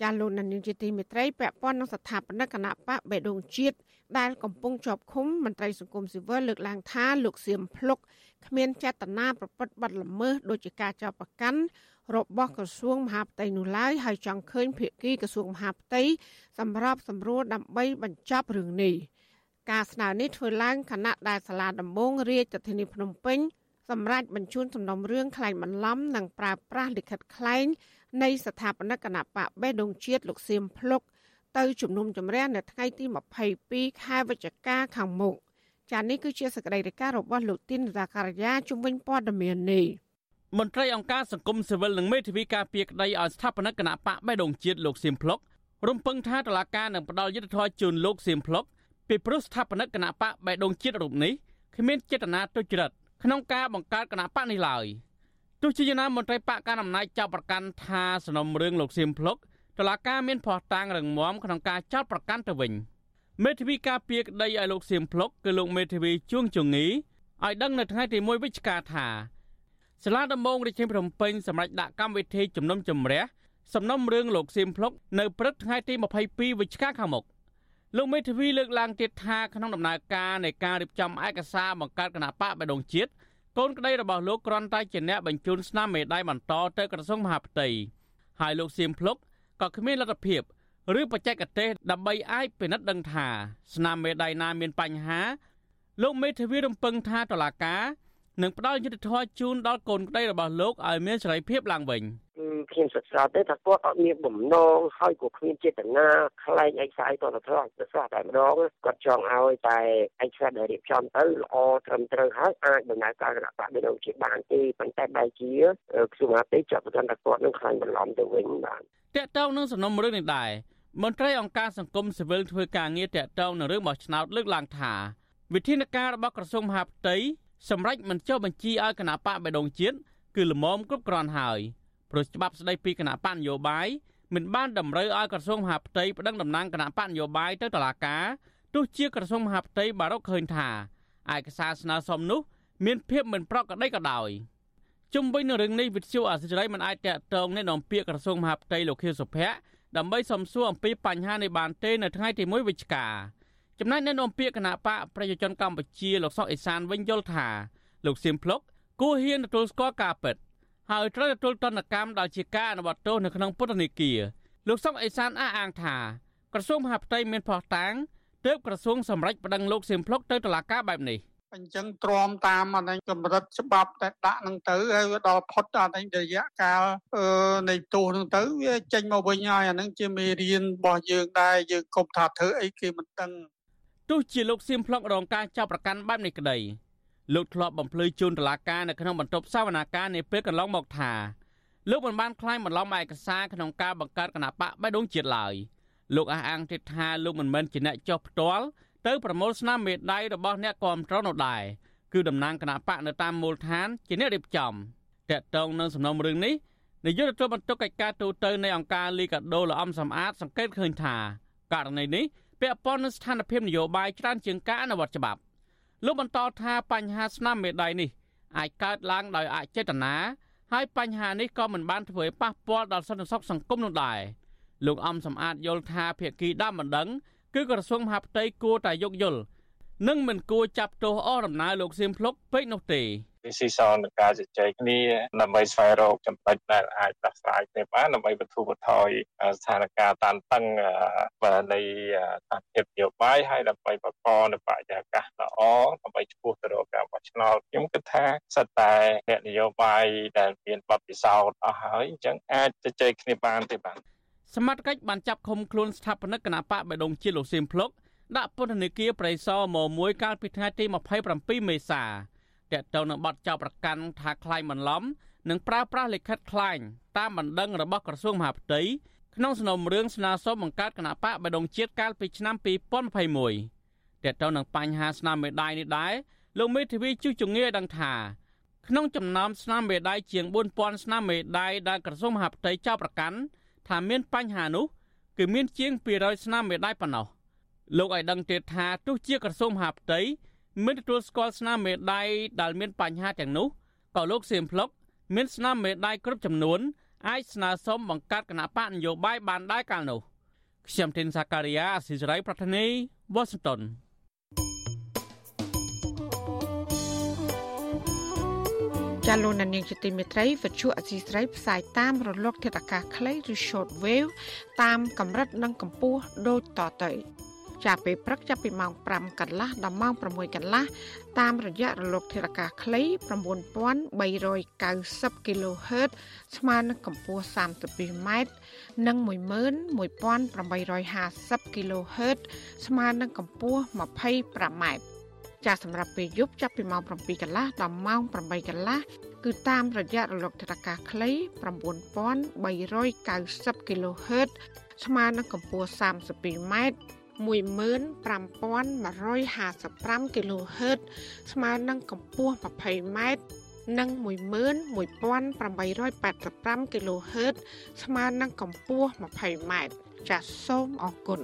ចាលោកនានីជាទីមេត្រីពាក់ព័ន្ធនឹងស្ថាបនិកគណៈបកបេដងជាតិដែលកំពុងជាប់ឃុំមន្ត្រីសង្គមស៊ីវិលលើកឡើងថាលោកសៀមភ្លុកគ្មានចេតនាប្រព្រឹត្តបទល្មើសដោយជាការចាប់ប្រកាន់របស់ក្រសួងមហាផ្ទៃនោះឡើយហើយចង់ឃើញភាគីក្រសួងមហាផ្ទៃសម្រាប់សម្រួលដើម្បីបញ្ចប់រឿងនេះការស្នើនេះធ្វើឡើងខណៈដែលសាលាដំបងរាជធានីភ្នំពេញសម្រាប់បញ្ជូនសំណុំរឿងខ្លែងបន្លំនិងប្រើប្រាស់លិខិតខ្លែង នៃស្ថាបនិកគណៈបកបេះដូងជាតិលោកសៀមភ្លុកទៅជំនុំជម្រះនៅថ្ងៃទី22ខែវិច្ឆិកាខាងមុខចានេះគឺជាសកម្មភាពរបស់លោកទីនសាការីយ៉ាជំវិញព័ត៌មាននេះ
មន្ត្រីអង្គការសង្គមស៊ីវិលនិងមេធាវីការពារក្តីឲ្យស្ថាបនិកគណៈបកបេះដូងជាតិលោកសៀមភ្លុករំពឹងថាតុលាការនឹងផ្ដល់យុត្តិធម៌ជូនលោកសៀមភ្លុកពីព្រោះស្ថាបនិកគណៈបកបេះដូងជាតិរូបនេះគ្មានចេតនាទុច្ចរិតក្នុងការបង្កើតគណៈបកនេះឡើយ។ទោះ ជាយ៉ាងណាមន្ត្រីបកកណ្ដាលអំណាចចាប់ប្រកាន់ថាសំណុំរឿងលោកសៀមភ្លុកតឡាការមានភ័ស្តុតាងរឹងមាំក្នុងការចោទប្រកាន់ទៅវិញមេធាវីការពារក្តីឲ្យលោកសៀមភ្លុកគឺលោកមេធាវីជួងជងីឲ្យដឹងនៅថ្ងៃទី1វិច្ឆិកាថាសាលាដំបងរាជធានីភ្នំពេញសម្រាប់ដាក់កម្មវិធីជំនុំជម្រះសំណុំរឿងលោកសៀមភ្លុកនៅព្រឹកថ្ងៃទី22វិច្ឆិកាខាងមុខលោកមេធាវីលើកឡើងទៀតថាក្នុងដំណើរការនៃការរៀបចំឯកសារបង្កើតគណៈបកបដងជាតិ កូនក្តីរបស់លោកគ្រាន់តែជាអ្នកបញ្ជូនស្នាមមេដាយបន្តទៅក្រសួងមហាផ្ទៃហើយលោកសៀមភ្លុកក៏គ្មានលទ្ធភាពឬបច្ចេកទេសដើម្បីអាចពិនិត្យដឹងថាស្នាមមេដាយណាមានបញ្ហា លោកមេធាវីរំពឹងថាតឡាកានឹងផ្ដល់យុត្តិធម៌ជូនដល់កូនក្តីរបស់លោកឲ្យមានសេរីភាពឡើងវិញ
គឺ
ខ្ញុំសិក្សាទៅថាគាត់អត់មានបំណងហើយក៏គ្មានចេតនាខ្លែងឯកសារតទៅត្រង់ទៅស្រស់តែម្ដងគាត់ចង់ឲ្យតែឯកសារដែលរៀបចំទៅល្អត្រឹមត្រូវហើយអាចដំណើរការគណៈបកដូចជាបានទេប៉ុន្តែបែរជាក្រសួងមហាផ្ទៃចាប់ប្រកាន់តែគាត់នឹងខ្លាញ់បន្លំទៅវិញបាទ
តកតងនឹងសំណុំរឿងនេះដែរមន្ត្រីអង្គការសង្គមស៊ីវិលធ្វើការងារតកតងនឹងរឿងបោះឆ្នោតលើកឡើងថាវិធានការរបស់ក្រសួងមហាផ្ទៃសម្រាប់មិនចុះបញ្ជីឲ្យគណៈបកបេដងជាតិគឺល្មមគ្រប់គ្រាន់ហើយ ព្រោះច្បាប់ស្តីពីគណៈបកនយោបាយមិនបានតម្រូវឲ្យក្រសួងមហាផ្ទៃប្តឹងតំណាងគណៈបកនយោបាយទៅតុលាការទោះជាក្រសួងមហាផ្ទៃបានរកឃើញថាឯកសារស្នើសុំនោះ មានភាពមិនប្រក្រតីក៏ដោយជុំវិញនឹងរឿងនេះវិទ្យុអសិរ័យមិនអាចតកតងនៃនាំពាក្យក្រសួងមហាផ្ទៃលោកខៀវសុភ័ក្រដើម្បីសំសួរអំពីបញ្ហានេះបានទេនៅថ្ងៃទី1វិច្ឆិកាចំណែកនៅនាំពាក្យគណៈបកប្រជាជនកម្ពុជាលោកសុកអេសានវិញយល់ថាលោកសៀមភ្លុកគួរហ៊ានទទួលស្គាល់ការពិត ហើយត្រូវទទួលទណ្ឌកម្មដោយជាការអនុវត្តទោសនៅក្នុងពន្ធនាគារលោកសុកអេសានអះអាងថាក្រសួងមហាផ្ទៃមានផុសតាងទើបក្រសួងសម្រេចប្តឹងលោកសៀមភ្លុកទៅតុលាការបែបនេះ
អញ្ចឹងទ្រាំតាមអានេះកម្រិតច្បាប់តែដាក់នឹងទៅហើយដល់ផុតអានេះរយៈកាលនៃទោសនឹងទៅវាចេញមកវិញហើយអានឹងជាមេរៀនរបស់យើងដែរយើងកុំថាធ្វើអីគេមិនដឹង
ទោះជាលោកសៀមភ្លុករងការចាប់ប្រកាន់បែបនេះក្តី លោកធ្លាប់បំភ្លឺជូនតុលាការនៅក្នុងបន្ទប់សវនាការនាពេលកន្លងមកថាលោកមិនបានក្លែងបន្លំឯកសារក្នុងការបង្កើតគណៈបកបៃដងជាតិឡើយលោកអះអាងទៀតថាលោកមិនមែនជាអ្នកចោះផ្ទាល់ទៅប្រមូលស្នាមមេដៃរបស់អ្នកគាំទ្រនោះដែរគឺតំណាងគណៈបកនៅតាមមូលដ្ឋានជាអ្នករៀបចំតកតងនឹងសំណុំរឿងនេះនាយកទទួលបន្ទុកកិច្ចការទូតនៃអង្គការលីកាដូលអំសំអាតសង្កេតឃើញថាករណីនេះពាក់ព័ន្ធនឹងស្ថានភាពនយោបាយច្រើនជាងការអនុវត្តច្បាប់ លោកបន្តថាបញ្ហាស្នាមមេដៃនេះអាចកើតឡើងដោយអចេតនាហើយបញ្ហានេះក៏មិនបានធ្វើឲ្យប៉ះពាល់ដល់សន្តិសុខសង្គមនោះដែរលោកអំសំអាតយល់ថាភាគីដើមមិនដឹង គឺក្រសួងមហាផ្ទៃគួរតែយោគយល់និងមិនគួរចាប់ទោសអស់ដំណើរលោកសៀមភ្លុកពេកនោះទេ
វា ស៊ីសងនឹងការជជែកគ្នាដើម្បីស្វែងរកចំណុចដែលអាចដោះស្រាយគ្នាបានដើម្បីបន្ធូរបន្ថយស្ថានភាពតានតឹងនៃស្ថានភាពនយោបាយហើយដើម្បីបង្កនៅបរិយាកាសល្អដើម្បីឈ្មោះទៅរកការបោះឆ្នោតខ្ញុំគិតថាសិតតែអ្នកនយោបាយដែលមានបទពិសោធន៍អស់ហើយអញ្ចឹងអាចជជែកគ្នាបានទេបាទ
សមត្ថកិច្ចបានចាប់ឃុំខ្លួនស្ថាបនិកគណៈបកបដងជាលោកសៀមភ្លុកដាក់ពន្ធនាគារប្រៃសណមមួយកាលពីថ្ងៃទី27មេសា តទៅនឹងបទចោទប្រកាន់ថាខ្លាញ់បន្លំនិងប្រើប្រាស់លិខិតខ្លាញ់តាមបណ្ដឹងរបស់ក្រសួងមហាផ្ទៃក្នុងសំណុំរឿងស្នើសុំបង្កើតគណៈបកបដងជាតិកាលពីឆ្នាំ2021តទៅនឹងបញ្ហាស្នាមមេដាយនេះដែរលោកមេធាវីជុះជងាដឹងថាក្នុងចំណោមស្នាមមេដាយជាង4000ស្នាមមេដាយដែលក្រសួងមហាផ្ទៃចោទប្រកាន់ថាមានបញ្ហានោះគឺមានជាង200ស្នាមមេដាយប៉ុណ្ណោះលោកឲ្យដឹងទៀតថាទោះជាក្រសួងមហាផ្ទៃ មិនទទួលស្គាល់ស្នាមមេដាយដែលមានបញ្ហាទាំងនោះក៏លោកសៀមភ្លុកមានស្នាមមេដាយគ្រប់ចំនួនអាចស្នើសុំបង្កើតគណៈបកនយោបាយបានដែរកាលនោះខ្ញុំធីនសាការីយ៉ាអស៊ីសេរីប្រធានីវ៉ាស៊ីនតោន
ចាលោកនាងជាទីមេត្រីវិទ្យុអសីស្រីផ្សាយតាមរលកធាតុអាកាសខ្លីឬ short wave តាមកម្រិតនិងកម្ពស់ដូចតទៅ ចាប់ពេលព្រឹកចាប់ពីម៉ោង5កន្លះដល់ម៉ោង6កន្លះតាមរយៈរលកធាតុអាកាសខ្លី9390 kHz ស្មើនឹងកម្ពស់ 32m និង11850 kHz ស្មើនឹងកម្ពស់ 25m ចាសសម្រាប់ពេលយប់ចាប់ពីម៉ោង7កន្លះដល់ម៉ោង8កន្លះគឺតាមរយៈរលកធាតុអាកាសខ្លី9390 kHz ស្មើនឹងកម្ពស់ 32m 15155 kHz ស្មើនឹងកម្ពស់ 20m និង11885 kHz ស្មើនឹងកម្ពស់ 20m ចាសសូមអរគុណ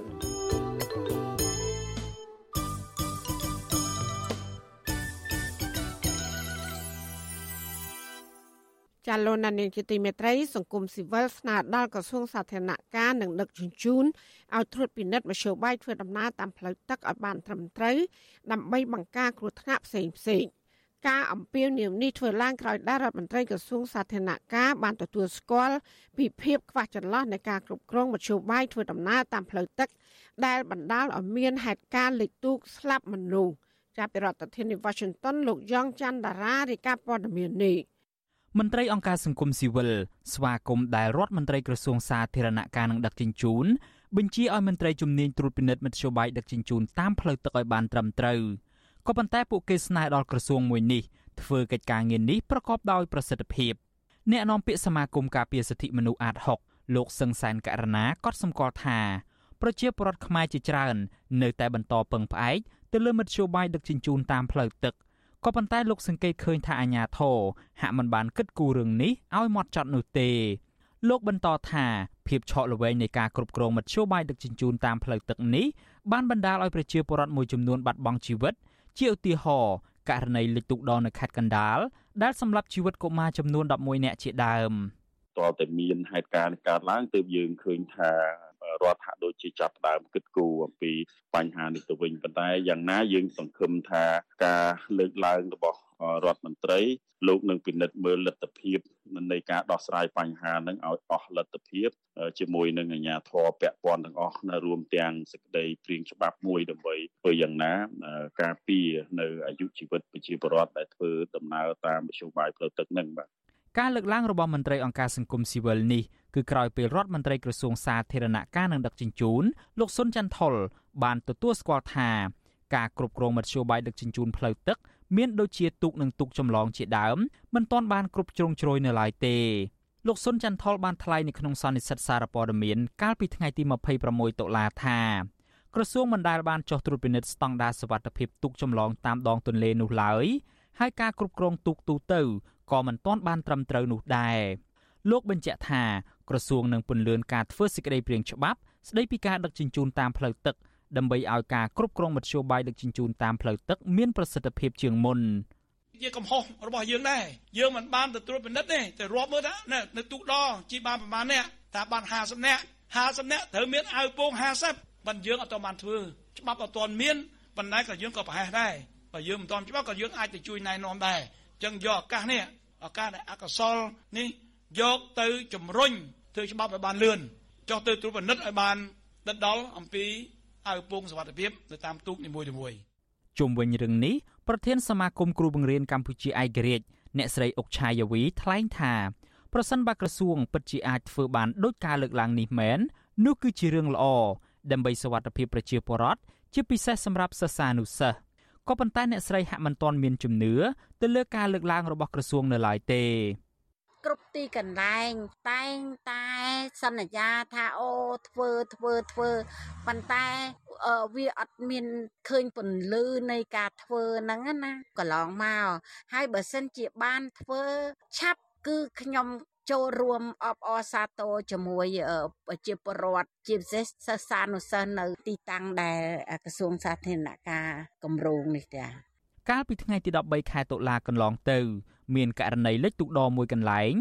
ចាលោកណានីជាទីមេត្រីសង្គមស៊ីវិលស្នើដល់ក្រសួងសាធារណការនិងដឹកជញ្ជូនឲ្យត្រួតពិនិត្យមធ្យោបាយធ្វើដំណើរតាមផ្លូវទឹកឲ្យបានត្រឹមត្រូវដើម្បីបង្ការគ្រោះថ្នាក់ផ្សេងផ្សេងការអំពាវនាវនេះធ្វើឡើងក្រោយដែលរដ្ឋមន្ត្រីក្រសួងសាធារណការបានទទួលស្គាល់ពីភាពខ្វះចន្លោះនៃការគ្រប់គ្រងមធ្យោបាយធ្វើដំណើរតាមផ្លូវទឹក ដែលបណ្ដាលឲ្យមានហេតុការណ៍លេខទូកស្លាប់មនុស្សចាប់ពីរដ្ឋធានី Washington លោកយ៉ងច័ន្ទដារារាយការណ៍ព័ត៌មាននេះ
មន្ត្រីអង្គការសង្គមស៊ីវិលស្វាគមន៍ដែលរដ្ឋមន្ត្រីក្រសួងសាធារណការនិងដឹកជញ្ជូនបញ្ជាឲ្យមន្ត្រីជំនាញត្រួតពិនិត្យមធ្យោបាយដឹកជញ្ជូនតាមផ្លូវទឹកឲ្យបានត្រឹមត្រូវក៏ប៉ុន្តែពួកគេស្នើដល់ក្រសួងមួយនេះធ្វើកិច្ចការងារនេះប្រកបដោយប្រសិទ្ធភាពអ្នកនាំពាក្យសមាគមការពារសិទ្ធិមនុស្សអាត6លោកសឹងសែនករណាក៏សម្គាល់ថាប្រជាពលរដ្ឋខ្មែរជាច្រើន នៅតែបន្តពឹងផ្អែកទៅលើមធ្យោបាយដឹកជញ្ជូនតាមផ្លូវទឹក ក៏ប៉ុន្តែលោកសង្កេតឃើញថាអាញាធរហាក់មិនបានគិតគូររឿងនេះឲ្យម៉ត់ចត់នោះទេលោកបន្តថាភាពឆក់ល្វែងនៃការគ្រប់គ្រងមធ្យោបាយដឹកជញ្ជូនតាមផ្លូវទឹកនេះបានបណ្ដាលឲ្យប្រជាពលរដ្ឋមួយចំនួនបាត់បង់ជីវិត ជាឧទាហរណ៍ករណីលិចទូកដងនៅខេត្តកណ្ដាលដែលសម្លាប់ជីវិតកុមារចំនួន11នាក់ជាដើម
តើតែមានហេតុការណ៍កើតឡើងទើបយើងឃើញថា រដ្ឋហាក់ដូចជាចាប់ដើមគិតគូរអំពីបញ្ហានេះទៅវិញប៉ុន្តែយ៉ាងណាយើងសង្ឃឹមថាការលើកឡើងរបស់រដ្ឋមន្ត្រីលោកនឹងពិនិត្យមើលលទ្ធភាពនៃការដោះស្រាយបញ្ហានឹងឲ្យអស់លទ្ធភាពជាមួយនឹងអាជ្ញាធរពាក់ព័ន្ធទាំងអស់នៅរួមទាំងសេចក្តីព្រៀងច្បាប់មួយដើម្បីធ្វើយ៉ាងណាការពារនៅអាយុជីវិតប្រជាពលរដ្ឋដែលធ្វើដំណើរតាមមធ្យោបាយផ្លូវទឹកនឹងបាទ
ការលើកឡើងរបស់មន្ត្រីអង្គការសង្គមស៊ីវិលនេះគឺក្រោយពេលរដ្ឋមន្ត្រីក្រសួងសាធារណការនិងដឹកជញ្ជូនលោកសុនច័ន្ទថុលបានទទួលស្គាល់ថាការគ្រប់គ្រងមធ្យោបាយដឹកជញ្ជូនផ្លូវទឹកមានដូចជាទូកនិងទូកចម្លងជាដើមមិនទាន់បានគ្រប់ជ្រុងជ្រោយនៅឡើយទេលោកសុនច័ន្ទថុលបានថ្លែងនៅក្នុងសន្និសីទសារព័ត៌មានកាលពីថ្ងៃទី26តុលាថាក្រសួងមិនដែលបានចុះត្រួតពិនិត្យស្តង់ដារសុវត្ថិភាពទូកចម្លងតាមដងទន្លេនោះឡើយហើយការគ្រប់គ្រងទូកទូទៅ ក៏មិនទាន់បានត្រឹមត្រូវនោះដែរលោកបញ្ជាក់ថាក្រសួងនឹងពន្យាការធ្វើសេចក្តីព្រាងច្បាប់ស្តីពីការដឹកជញ្ជូនតាមផ្លូវទឹកដើម្បីឲ្យការគ្រប់គ្រងមធ្យោបាយដឹកជញ្ជូនតាមផ្លូវទឹកមានប្រសិទ្ធភាពជាងមុន
ជាកំហុសរបស់យើងដែរយើងមិនបានទៅត្រួតពិនិត្យទេតែរាប់មើលថានៅទូកដជីបានប្រមាណអ្នកថាបាន50នាក់50នាក់ត្រូវមានអាវពោង50បើយើងអត់បានធ្វើច្បាប់អត់ទាន់មានប៉ុន្តែក៏យើងក៏ប្រហែសដែរបើយើងមិនទាន់ច្បាប់ក៏យើងអាចទៅជួយណែនាំដែរអញ្ចឹងយកឱកាសនេះឱកាសដែលអកុសលនេះយកទៅជំរុញធ្វើច្បាប់ឲ្យបានលឿនចុះទៅត្រួតពិនិត្យឲ្យបានដិតដល់អំពីឲ្យពងសវត្ថភាពនៅតាមទូកនីមួយៗ
ជុំវិញរឿងនេះប្រធានសមាគមគ្រូបង្រៀនកម្ពុជាឯករាជ្យអ្នកស្រីអុកឆាយាវីថ្លែងថាប្រសិនបើក្រសួងពិតជាអាចធ្វើបានដូចការលើកឡើងនេះមែននោះគឺជារឿងល្អដើម្បីសវត្ថភាពប្រជាពលរដ្ឋជាពិសេសសម្រាប់សិស្សានុសិស្ស ក៏ប៉ុន្តែអ្នកស្រីហាក់មិនទាន់មានជំនឿទៅលើការលើកឡើងរបស់ក្រសួងនៅឡើយទេ
គ្រប់ទីកន្លែងតែងតែសន្យាថាអូធ្វើធ្វើធ្វើប៉ុន្តែវាអត់មានឃើញពន្លឺនៃការធ្វើហ្នឹងណាកន្លងមកហើយបើសិនជាបានធ្វើឆាប់គឺខ្ញុំ ចូលរួមអបអរសាទរជាមួយប្រជាពលរដ្ឋជាពិសេសសិស្សានុសិស្សនៅទីតាំងដែលក្រសួងសាធារណការគម្រោងនេះចា៎
កាលពីថ្ងៃទី13ខែតុលាកន្លងទៅ មានករណីលិចទូកដរមួយកន្លែង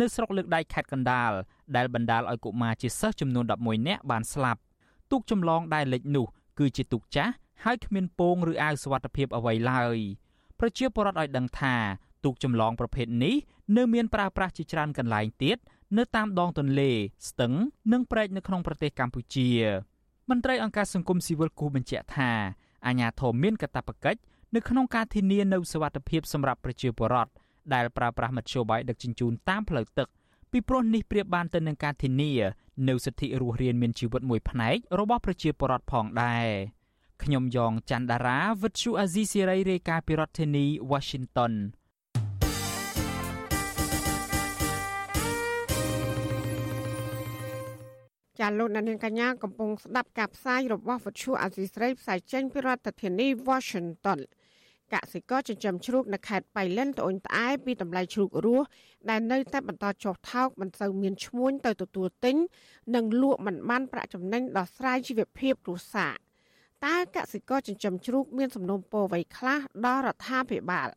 នៅស្រុកលើកដៃខេត្តកណ្ដាលដែលបណ្ដាលឲ្យកុមារជាសិស្សចំនួន11នាក់បានស្លាប់ទូកចម្លងដែលលិចនោះគឺជាទូកចាស់ហើយគ្មានពងឬអាវសុវត្ថិភាពអ្វីឡើយប្រជាពលរដ្ឋឲ្យដឹងថាទូកចម្លងប្រភេទនេះ នៅមានប្រើប្រាស់ជាច្រើនកន្លែងទៀតនៅតាមដងទន្លេ ស្ទឹង និងព្រែកនៅក្នុងប្រទេសកម្ពុជាមន្ត្រីអង្គការសង្គមស៊ីវិលគូបញ្ជាក់ថាអាញាធមមានកាតព្វកិច្ចនៅក្នុងការធានានូវសុវត្ថិភាពសម្រាប់ប្រជាពលរដ្ឋដែលប្រើប្រាស់មធ្យោបាយដឹកជញ្ជូនតាមផ្លូវទឹកពីព្រោះនេះប្រៀបបានទៅនឹងការធានានៅសិទ្ធិរស់រានមានជីវិតមួយផ្នែករបស់ប្រជាពលរដ្ឋផងដែរខ្ញុំយ៉ងច័ន្ទដារាវិទ្យុអាស៊ីសេរីរាយការណ៍ពីរដ្ឋធានី Washington
ចាលោកនាងកញ្ញាកំពុងស្ដាប់ការផ្សាយរបស់វិទ្យុអាស៊ីសេរីផ្សាយចេញពីរដ្ឋធានី Washington កសិករចិញ្ចឹមជ្រូកនៅខេត្តបៃលិនត្អូញត្អែពីតម្លៃជ្រូករស់ដែលនៅតែបន្តចុះថោកមិនសូវមានឈ្មួញទៅទទួលទិញនិងលក់មិនបានប្រាក់ចំណេញដោះស្រាយជីវភាពគ្រួសារតើកសិករចិញ្ចឹមជ្រូកមានសំណុំពរអ្វីខ្លះដល់រដ្ឋាភិបាល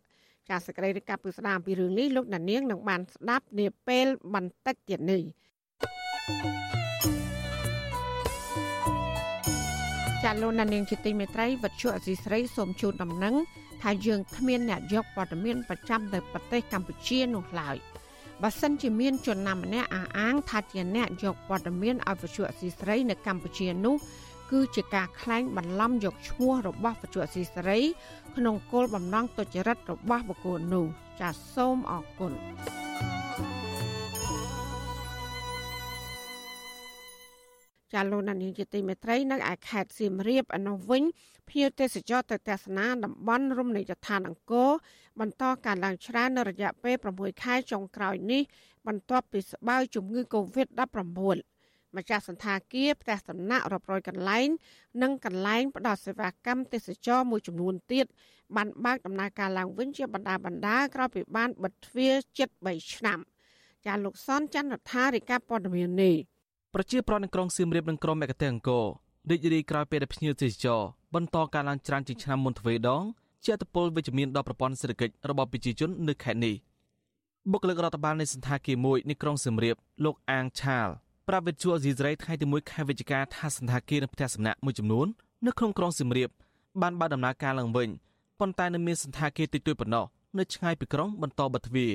ចាសសេចក្តីរាយការណ៍ពីស្ដាមពីរឿងនេះលោកណានៀងនឹងបានស្ដាប់នាពេលបន្តិចទៀតនេះ ចាលោកណានៀងជាទីមេត្រីវັດជុអសីស្រីសូមជូនដំណឹងថាយើងគ្មានអ្នកយកព័ត៌មានប្រចាំទៅប្រទេសកម្ពុជានោះឡើយបើសិនជាមានជនណាម្នាក់អះអាងថាជាអ្នកយកព័ត៌មានឲ្យវិទ្យុអសីស្រីនៅកម្ពុជានោះគឺគឺជាការក្លែងបន្លំយកឈ្មោះរបស់បច្ចុប្បន្នស៊ីសេរី ក្នុងគោលបំណងទុច្ចរិតរបស់បុគ្គលនោះចាសសូមអរគុណ ចាលោកនានីជាទីមេត្រីនៅឯខេត្តសៀមរាបអនុវិញភ្ញៀវទេសចរទៅទស្សនាតំបន់រមណីយដ្ឋានអង្គរបន្តការឡើងច្រើននៅរយៈពេល6ខែចុងក្រោយនេះបន្ទាប់ពីស្បើយជំងឺ Covid-19 ម្ចាស់សន្តាគារផ្ទះសំណាក់រាប់រយកន្លែង និងកន្លែងផ្ដល់សេវាកម្មទេសចរមួយចំនួនទៀតបានបើកដំណើរការឡើងវិញជាបណ្ដាបណ្ដាក្រោយពីបានបិទទ្វារជិត3ឆ្នាំចាលោកសនច័ន្ទរដ្ឋារិកាព័ត៌មាននេះ
ប្រជាប្រដ្ឋនៅក្រុងសៀមរាបនិងក្រុងមគ្គទេអង្គររីករាយក្រោយពេលដែលភ្ញៀវទេសចរបន្តការឡើងច្រើនជាងឆ្នាំមុនទ្វេដងជាអត្តពលវិជ្ជមានដល់ប្រព័ន្ធសេដ្ឋកិច្ចរបស់ប្រជាជននៅខេត្តនេះបុគ្គលិករដ្ឋបាលនៃសន្តាគារមួយនៃក្រុងសៀមរាបលោកអាងឆាលប្រាប់វិទ្យុអេស៊ីសរ៉ៃថ្ងៃទី1ខែវិច្ឆិកាថាសន្តាគារនៅផ្ទះសំណាក់មួយចំនួននៅក្នុងក្រុងសៀមរាបបានបើកដំណើរការឡើងវិញប៉ុន្តែនៅមានសន្តាគារតិចតួចប៉ុណ្ណោះនៅឆ្ងាយពីក្រុងបន្តបិទទ្វារ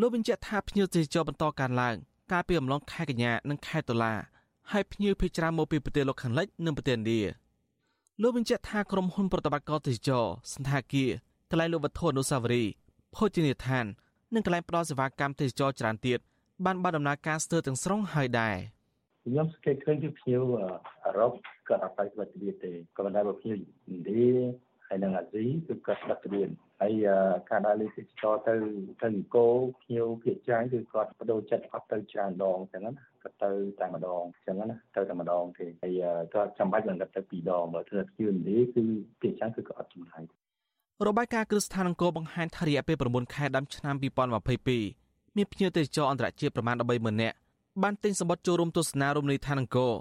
លោកបញ្ជាក់ថាភ្ញៀវទេសចរបន្តកើនឡើង កាលពីអំឡុងខែកញ្ញានិងខែតុលាហើយភ្ញៀវភេជ្ជច្រើនមកពីប្រទេសលោកខាងលិចនិងប្រទេសឥណ្ឌាលោកបញ្ជាក់ថាក្រុមហ៊ុនប្រតិបត្តិការទេសចរសន្តាគារកន្លែងលក់វត្ថុអនុស្សាវរីយ៍ភោជនីយដ្ឋាននិងកន្លែងផ្ដល់សេវាកម្មទេសចរច្រើនទៀតបានបើកដំណើរការស្ទើរទាំងស្រុងហើយដែរ
ខ្ញុំសង្កេតឃើញគឺភ្ញៀវអឺរ៉ុបក៏អត់ទៅវត្តវិទ្យាទេក៏ប៉ុន្តែបើភ្ញៀវឥណ្ឌាហើយនិងអាស៊ីគឺគាត់ដឹកត្រៀម ហើយការដើរលេងទេសចរទៅទៅអង្គរភ្ញៀវភាគច្រើនគឺគាត់បដូរចិត្តអត់ទៅច្រើនដងអញ្ចឹងណាគាត់ទៅតែម្ដងអញ្ចឹងណាទៅតែម្ដងទេហើយគាត់ចាំបាច់មិនទៅពីរដងបើធ្វើភ្ញៀវឥណ្ឌាគឺភាគច្រើនគឺគាត់អត់ចំណាយ
របាយការណ៍គ្រឹះស្ថានអង្គរបង្ហាញថារយៈពេល9ខែដើមឆ្នាំ2022មានភ្ញៀវទេសចរអន្តរជាតិប្រមាណ130,000នាក់បានទិញសម្បត្តិចូលរួមទស្សនារមណីយដ្ឋានអង្គរ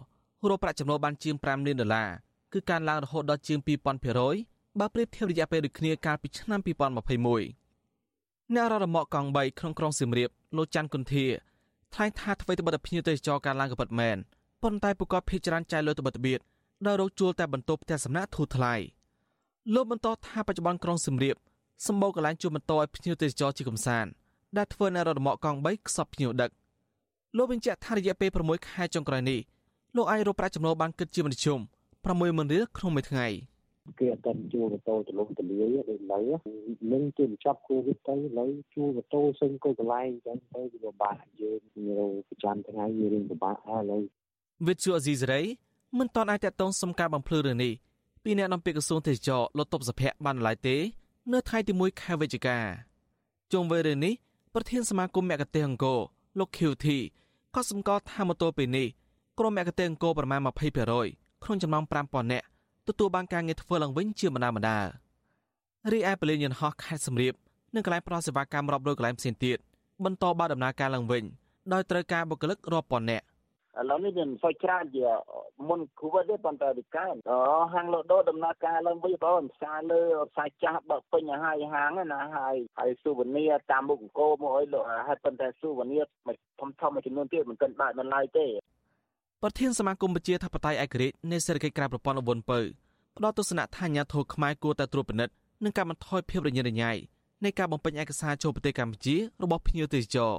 រកប្រាក់ចំណូលបានជាង5លានដុល្លារគឺការឡើងរហូតដល់ជាង2000% បើប្រៀបធៀបរយៈពេលដូចគ្នាកាលពីឆ្នាំ2021អ្នករដ្ឋមកកង់3ក្នុងក្រុងសៀមរាបលោកច័ន្ទគុន្ធាថ្លែងថាអ្វីត្បិតតែភ្ញៀវទេសចរការឡើងក៏ពិតមែនប៉ុន្តែពួកគាត់ភ័យច្រើនចាយលុយទៅបិទបៀតដោយរកជួលតែបន្ទប់ផ្ទះសំណាក់ធូរថ្លៃលោកបន្តថាបច្ចុប្បន្នក្រុងសៀមរាបសម្បូរកន្លែងជួលម៉ូតូឲ្យភ្ញៀវទេសចរជាកំសាន្តដែលធ្វើនៅរថមកកង់3ខ្សប់ភ្ញៀវដឹកលោកបញ្ជាក់ថារយៈពេល6ខែចុងក្រោយនេះលោកអាចរកប្រាក់ចំណូលបានគិតជាមធ្យម60000រៀលក្នុងមួយថ្ងៃ
គេអត់ទាន់ជួលម៉ូតូទលំទលាយដូចឡើយនឹងគេបញ្ចប់គូវិតទៅឥឡូវជួលម៉ូតូសឹងគោកន្លែងអញ្ចឹងទៅវាពិបាកយើងប្រចាំថ្ងៃវារឿងពិបាកហើយឥឡូវ
វិទ្យុអេស៊ីសរ៉ៃមិនតន់អាចតតងសុំការបំភ្លឺរឿងនេះពីអ្នកនាំពាក្យក្រសួងទេសចរលោកតបសុភ័ក្របានឡើយទេ នៅថ្ងៃទី1ខែវិច្ឆិកាជុំវិញរឿងនេះប្រធានសមាគមមគ្គទេសអង្គរលោក QT ក៏សម្គាល់ថាម៉ូតូពេលនេះក្រុមមគ្គទេសអង្គរប្រមាណ20%ក្នុងចំណោម5000នាក់ ទទួលបានការងារធ្វើឡើងវិញជាបណ្ដាបណ្ដារីឯពលានយន្តហោះខេត្តសំរៀបនិងកន្លែងផ្ដល់សេវាកម្មរាប់រយកន្លែងផ្សេងទៀតបន្តបើដំណើរការឡើងវិញដោយត្រូវការបុគ្គលិករាប់ពាន់នាក់
ឥឡូវនេះវាមិនសូវច្រើនជាមុនគូវិតទេប៉ុន្តែវាកើនអូហាងលក់ដូរដំណើរការឡើងវិញបងផ្សារលើផ្សារចាស់បើពេញហើយហាងណាហើយហើយស៊ូវនីតាមមុខអង្គរមកអីលក់ហើយប៉ុន្តែស៊ូវនីធំធំមួយចំនួនទៀតមិនទាន់បើកមិនឡើយទេ
ប្រធានសមាគមវិជាធិបតេយ្យឯករាជ្យនៃសេដ្ឋកិច្ចក្រៅប្រព័ន្ធអវុនពៅផ្ដល់ទស្សនៈថាអាញាធរខ្មែរគួរតែត្រួតពិនិត្យនិងកាត់បន្ថយភាពរញ៉េរញ៉ៃនៃការបំពេញឯកសារចូលប្រទេសកម្ពុជារបស់ភ្ញៀវទេសចរ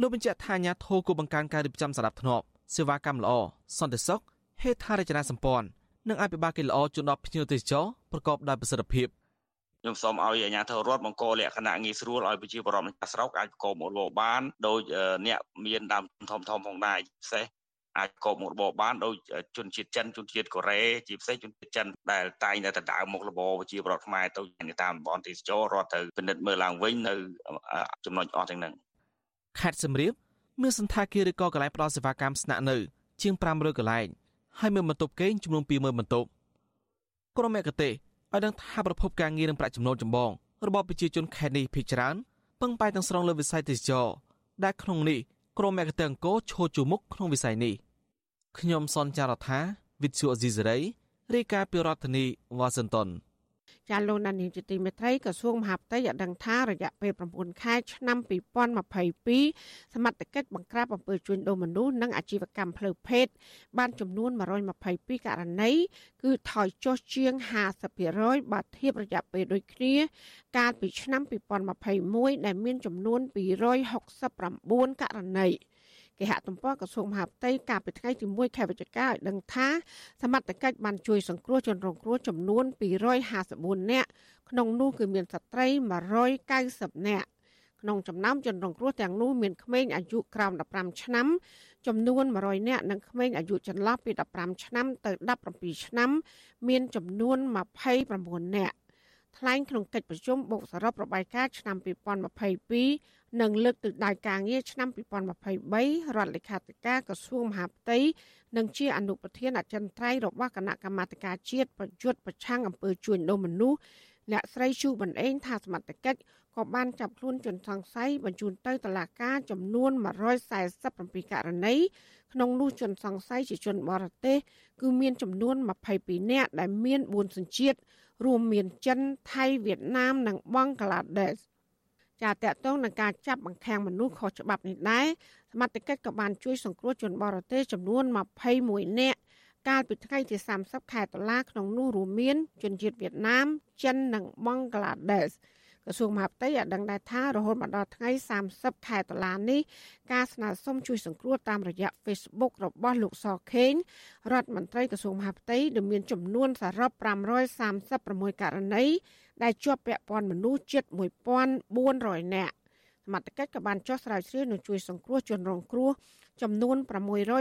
លោកបញ្ជាក់ថាអាញាធរគួរបង្កើនការរៀបចំសណ្ដាប់ធ្នាប់សេវាកម្មល្អសន្តិសុខហេដ្ឋារចនាសម្ព័ន្ធនិងអភិបាលកិច្ចល្អជូនដល់ភ្ញៀវទេសចរប្រកបដោយប្រសិទ្ធភាព
ខ្ញុំសូមឲ្យអាជ្ញាធររដ្ឋបង្កលក្ខណៈងាយស្រួលឲ្យប្រជាពលរដ្ឋម្ចាស់ស្រុកអាចប្រកបមុខរបរបានដោយអ្នកមានដើមធំធំផងដែរពិសេស អាចកបមុខរបរបានដោយជនជាតិចិនជនជាតិកូរ៉េជាពិសេសជនជាតិចិនដែលតែងតែដណ្ដើមមុខរបរប្រជាពលរដ្ឋខ្មែរទៅតាមតំបន់ទេសចររដ្ឋទៅពិនិត្យមើលឡើងវិញនៅចំណុចអស់ទាំងហ្នឹង
ខេត្តសំរៀបមានសន្តាគារឬក៏កន្លែងផ្ដល់សេវាកម្មស្នាក់នៅ ជាង500កន្លែងហើយមានបន្ទប់គេងចំនួន20000បន្ទប់ក្រុមមគ្គទេសឲ្យដឹងថាប្រភពការងារនិងប្រាក់ចំណូលចម្បងរបស់ប្រជាជនខេត្តនេះភាគច្រើនពឹងផ្អែកទាំងស្រុងលើវិស័យទេសចរដែលក្នុងនេះក្រុមមគ្គទេសអង្គរឈរជួមុខក្នុងវិស័យនេះ ខ្ញុំសនចាររថាវិទ្យុអេស៊ីសេរីរាយការណ៍ពីរដ្ឋធានីវ៉ាស៊ីនតោន
ចាលោកណានីជាទីមេត្រីក្រសួងមហាផ្ទៃឲ្យដឹងថារយៈពេល9ខែឆ្នាំ2022សមត្ថកិច្ចបង្ក្រាបអំពើជួញដូរមនុស្សនិងអាជីវកម្មផ្លូវភេទបានចំនួន122ករណីគឺថយចុះជាង50%បើធៀបរយៈពេលដូចគ្នា កាលពីឆ្នាំ2021ដែលមានចំនួន269ករណី គេហទំព័រក្រសួងមហាផ្ទៃកាលពីថ្ងៃទី1ខែវិច្ឆិកាឲ្យដឹងថាសមត្ថកិច្ចបានជួយសង្គ្រោះជនរងគ្រោះចំនួន254នាក់ក្នុងនោះគឺមានស្ត្រី190នាក់ក្នុងចំណោមជនរងគ្រោះទាំងនោះមានក្មេងអាយុក្រោម15ឆ្នាំចំនួន100នាក់និងក្មេងអាយុចន្លោះពី15ឆ្នាំទៅ17ឆ្នាំ មានចំនួន29នាក់ ថ្លែងក្នុងកិច្ចប្រជុំបូកសរុបរបាយការណ៍ឆ្នាំ2022និងលើកទិសដៅការងារឆ្នាំ2023រដ្ឋលេខាធិការក្រសួងមហាផ្ទៃនិងជាអនុប្រធានអចិន្ត្រៃយ៍របស់គណៈកម្មាធិការជាតិប្រយុទ្ធប្រឆាំងអំពើជួញដូរមនុស្សអ្នកស្រីជូបណ្អេងថាសមត្ថកិច្ចក៏បានចាប់ខ្លួនជនសង្ស័យបញ្ជូនទៅតុលាការចំនួន147ករណីក្នុងនោះជនសង្ស័យជាជនបរទេសគឺមានចំនួន22នាក់ដែលមាន4សញ្ជាតិ រួមមានចិនថៃវៀតណាមនិងបង់ក្លាដេសចាតកតងនឹងការចាប់បង្ខាំងមនុស្សខុសច្បាប់នេះដែរសមត្ថកិច្ចក៏បានជួយសង្គ្រោះជនបរទេសចំនួន21នាក់កាលពីថ្ងៃទី30ខែតុលាក្នុងនោះរួមមានជនជាតិវៀតណាមចិននិងបង់ក្លាដេស ក្រសួងមហាផ្ទៃឲ្យដឹងដែរថារហូតមកដល់ថ្ងៃ30ខែតុលានេះការស្នើសុំជួយសង្គ្រោះតាមរយៈ Facebook របស់លោកសខេងរដ្ឋមន្ត្រីក្រសួងមហាផ្ទៃដែលមានចំនួនសរុប536ករណីដែលជាប់ពាក់ព័ន្ធមនុស្សជិត1400នាក់សមត្ថកិច្ចក៏បានចុះស្រាវជ្រាវនិងជួយសង្គ្រោះជនរងគ្រោះចំនួន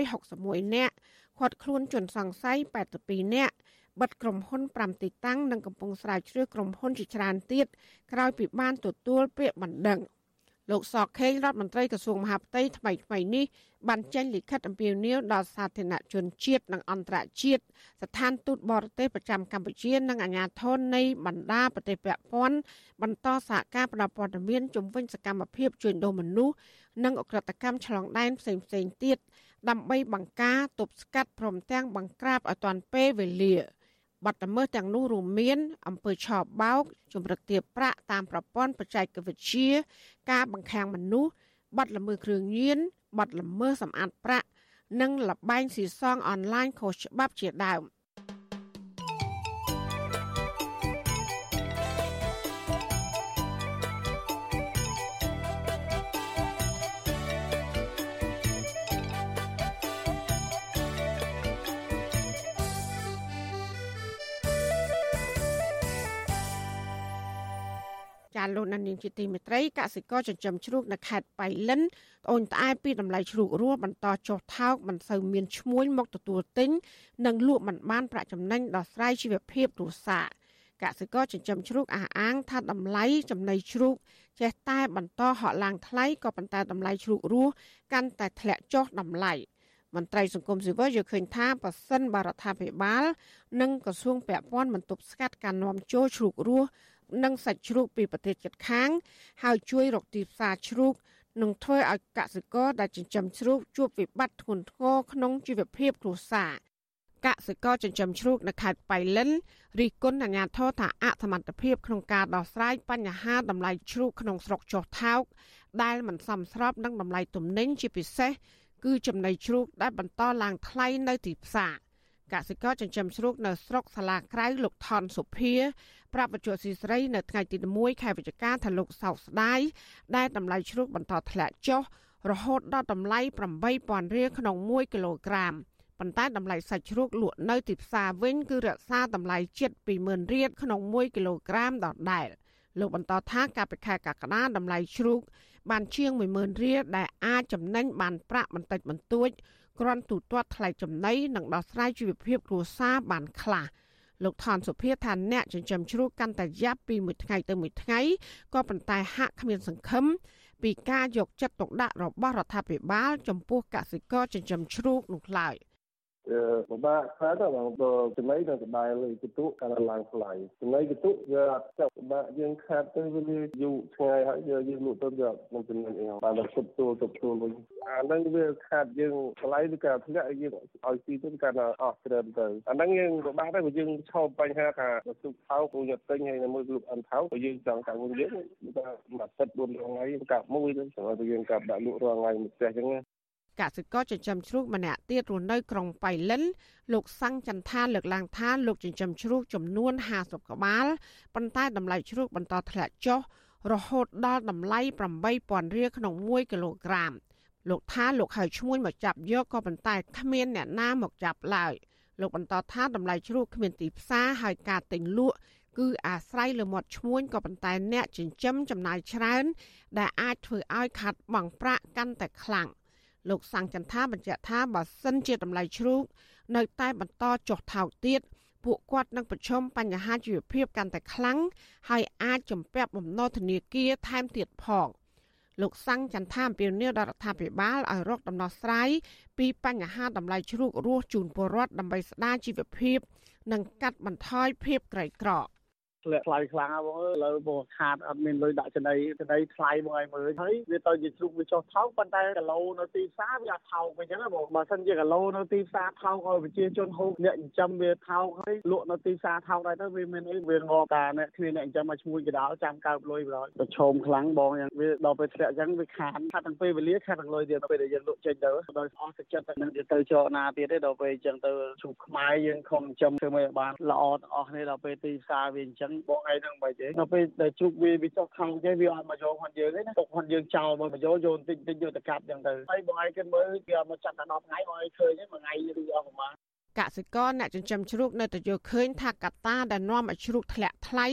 661នាក់ឃាត់ខ្លួនជនសង្ស័យ82នាក់ បិទក្រុមហ៊ុន5ទីតាំងនិងកំពុងស្រាវជ្រាវក្រុមហ៊ុនជាច្រើនទៀតក្រោយពីបានទទួលពាក្យបណ្ដឹងលោកសកខេងរដ្ឋមន្ត្រីក្រសួងមហាផ្ទៃថ្មីថ្មីនេះបានចេញលិខិតអំពាវនាវដល់សាធារណជនជាតិនិងអន្តរជាតិស្ថានទូតបរទេសប្រចាំកម្ពុជានិងអាជ្ញាធរនៃបណ្ដាប្រទេសពាក់ព័ន្ធបន្តសហការផ្តល់ព័ត៌មានជំវិញសកម្មភាពជួញដូរមនុស្សនិងអក្រិតកម្មឆ្លងដែនផ្សេងៗទៀតដើម្បីបង្ការទប់ស្កាត់ព្រមទាំងបង្ក្រាបឲ្យទាន់ពេលវេលា។ បទល្មើសទាំងនោះរួមមានអំពើឆោបបោកជំរិតទាបប្រាក់តាមប្រព័ន្ធបច្ចេកវិទ្យា ការបង្ខាំងមនុស្សបទល្មើសគ្រឿងញៀនបទល្មើសសម្អាតប្រាក់ និងលបែងស៊ីសងអនឡាញខុសច្បាប់ជាដើម។ ចាលោកណានីងជាទីមេត្រីកសិករចិញ្ចឹមជ្រូកនៅខេត្តបៃលិនត្អូញត្អែពីតម្លៃជ្រូករស់បន្តចុះថោកមិនសូវមានឈ្មួញមកទទួលទិញនិងលក់មិនបានប្រាក់ចំណេញដល់ស្រ័យជីវភាពគ្រួសារកសិករចិញ្ចឹមជ្រូកអះអាងថាតម្លៃចំណីជ្រូកចេះតែបន្តហក់ឡើងថ្លៃក៏ប៉ុន្តែតម្លៃជ្រូករស់កាន់តែធ្លាក់ចុះតម្លៃមន្ត្រីសង្គមស៊ីវិលយល់ឃើញថាប៉ះសិនបរដ្ឋាភិបាល និងក្រសួងពាក់ព័ន្ធមិនទប់ស្កាត់ការនាំចូលជ្រូករស់ និងសាច់ជ្រូកពីប្រទេសជិតខាង ហើយជួយរកទីផ្សារជ្រូកនឹងធ្វើឲ្យកសិករដែលចិញ្ចឹមជ្រូកជួបវិបត្តិធ្ងន់ធ្ងរក្នុងជីវភាពគ្រួសារកសិករចិញ្ចឹមជ្រូកនៅខេត្តបៃលិនរិះគន់អាជ្ញាធរថាអសមត្ថភាពក្នុងការដោះស្រាយបញ្ហាតម្លៃជ្រូកក្នុងស្រុកចុះថោកដែលមិនសមស្របនឹងតម្លៃទំនិញជាពិសេសគឺចំណីជ្រូកដែលបន្តឡើងថ្លៃនៅទីផ្សារ កសិករចិញ្ចឹមជ្រូកនៅស្រុកសាលាក្រៅលោកថនសុភាប្រាប់បច្ចុប្បន្នស៊ីស្រីនៅថ្ងៃទី1ខែវិច្ឆិកាថាលោកសោកស្ដាយដែលតម្លៃជ្រូកបន្តធ្លាក់ចុះរហូតដល់តម្លៃ8000រៀលក្នុង1គីឡូក្រាមប៉ុន្តែតម្លៃសាច់ជ្រូកលក់នៅទីផ្សារវិញគឺរក្សាតម្លៃជិត20000រៀលក្នុង1គីឡូក្រាមដដែលលោកបន្តថាកាលពីខែកក្កដាតម្លៃជ្រូកបានជាង10000រៀលដែលអាចចំណេញបានប្រាក់បន្តិចបន្តួច គ្រាន់ទូទាត់ថ្លៃចំណីនិងដោះស្រាយជីវភាពគ្រួសារបានខ្លះលោកថនសុភាថាអ្នកចិញ្ចឹមជ្រូកកាន់តែយ៉ាប់ពីមួយថ្ងៃទៅមួយថ្ងៃក៏ប៉ុន្តែហាក់គ្មានសង្ឃឹមពីការយកចិត្តទុកដាក់របស់រដ្ឋាភិបាលចំពោះកសិករចិញ្ចឹមជ្រូកនោះឡើយ។
ពិបាកខ្លាំងទៅបងដល់ចំណីនៅកណ្ដាលលើកតុកាន់តែឡើងថ្លៃចំណីកតុវាអត់ចាប់ពិបាកយើងខាតទៅវាយូរឆ្ងាយហើយយើងលក់ទៅវាមិនចំណេញអីបានតែទុបទួលទុបទួលវិញអាហ្នឹងវាខាតយើងថ្លៃវាក៏ធ្លាក់យើងឲ្យទីទៅកាន់តែអស់ច្រើនទៅអាហ្នឹងយើងពិបាកទៅយើងឈប់បញ្ហាថាទុកថោកពួកយកទិញហើយមើលលក់អិនថោកយើងចង់កាក់វិញយើងថាមួយទឹក4រងថ្ងៃកាប់មួយទៅសម្រាប់យើងកាប់ដាក់លក់រាល់ថ្ងៃមួយផ្ទះអញ្ចឹង
កសិករចិញ្ចឹមជ្រូកម្នាក់ទៀតរស់នៅក្រុងបៃលិនលោកសាំងចន្ទថាលើកឡើងថាលោកចិញ្ចឹមជ្រូកចំនួន50ក្បាលប៉ុន្តែតម្លៃជ្រូកបន្តធ្លាក់ចុះរហូតដល់តម្លៃ8000រៀលក្នុង1គីឡូក្រាមលោកថាលោកហើយឈ្មោះមកចាប់យកក៏ប៉ុន្តែគ្មានអ្នកណាមកចាប់ឡើយលោកបន្តថាតម្លៃជ្រូកគ្មានទីផ្សារហើយការទិញលក់គឺអាស្រ័យលើមាត់ឈ្មួញក៏ប៉ុន្តែអ្នកចិញ្ចឹមចំណាយច្រើន ដែលអាចធ្វើឲ្យខាត់បង់ប្រាក់កាន់តែខ្លាំង លោកសាំងចន្ទថាបញ្ជាក់ថាបើសិនជាតម្លៃជ្រូកនៅតែបន្តចុះថោកទៀតពួកគាត់នឹងប្រឈមបញ្ហាជីវភាពកាន់តែខ្លាំងហើយអាចជំពាក់បំណុលធនាគារថែមទៀតផងលោកសាំងចន្ទថាអំពីនីរដ្ឋាភិបាលឲ្យរកដំណោះស្រាយពីបញ្ហាតម្លៃជ្រូករស់ជូនពលរដ្ឋដើម្បីស្ដារជីវភាព និងកាត់បន្ថយភាពក្រីក្រក្រ
ធ្លាក់ថ្លៃខ្លាំងបងអើយឥឡូវបងខាតអត់មានលុយដាក់ចំណីចំណីថ្លៃបងឲ្យមើលហើយវាទៅជាជ្រូកវាចុះថោកប៉ុន្តែគីឡូនៅទីផ្សារវាអត់ថោកវិញចឹងបងបើសិនជាគីឡូនៅទីផ្សារថោកឲ្យប្រជាជនហូបអ្នកចិញ្ចឹមវាថោកហើយលក់នៅទីផ្សារថោកដែរទៅវាមានអីវាងប់តាអ្នកគ្មានអ្នកចិញ្ចឹមមកឈ្មោះកដោចាំកើបលុយបណ្ដោយប្រឈមខ្លាំងបងយ៉ាងវាដល់ពេលធ្លាក់ចឹងវាខាតខាត់ទាំងពេលវេលាខាត់ទាំងលុយទៀតពេលដែលយើងលក់ចេញទៅដោយអស់ទឹកចិត្តតែនឹងទៅចកណាទៀតទេដល់ពេលចឹងទៅជ្រូកខ្មែរយើងខំចិញ្ចឹមធ្វើឲ្យបានល្អទាំងអស់នេះដល់ពេលទីផ្សារវាអញ្ចឹងបងឯងនឹងមិនទេដល់ពេលដែលជ្រូកវាវាចុះខំទេវាអត់មកយកគាត់យើងទេណាទុកគាត់យើងចោលមកយកយកតិចតិចយកទៅកាប់ចឹងទៅហើយបងឯងគិតមើលវាអត់មកចាត់តែ10ថ្ងៃបងឯងឃើញទេមួយថ្ងៃឬអស់ប្រហែល
កសិករអ្នកចិញ្ចឹមជ្រូកនៅតែយល់ឃើញថាកត្តាដែលនាំឲ្យជ្រូកធ្លាក់ថ្លៃ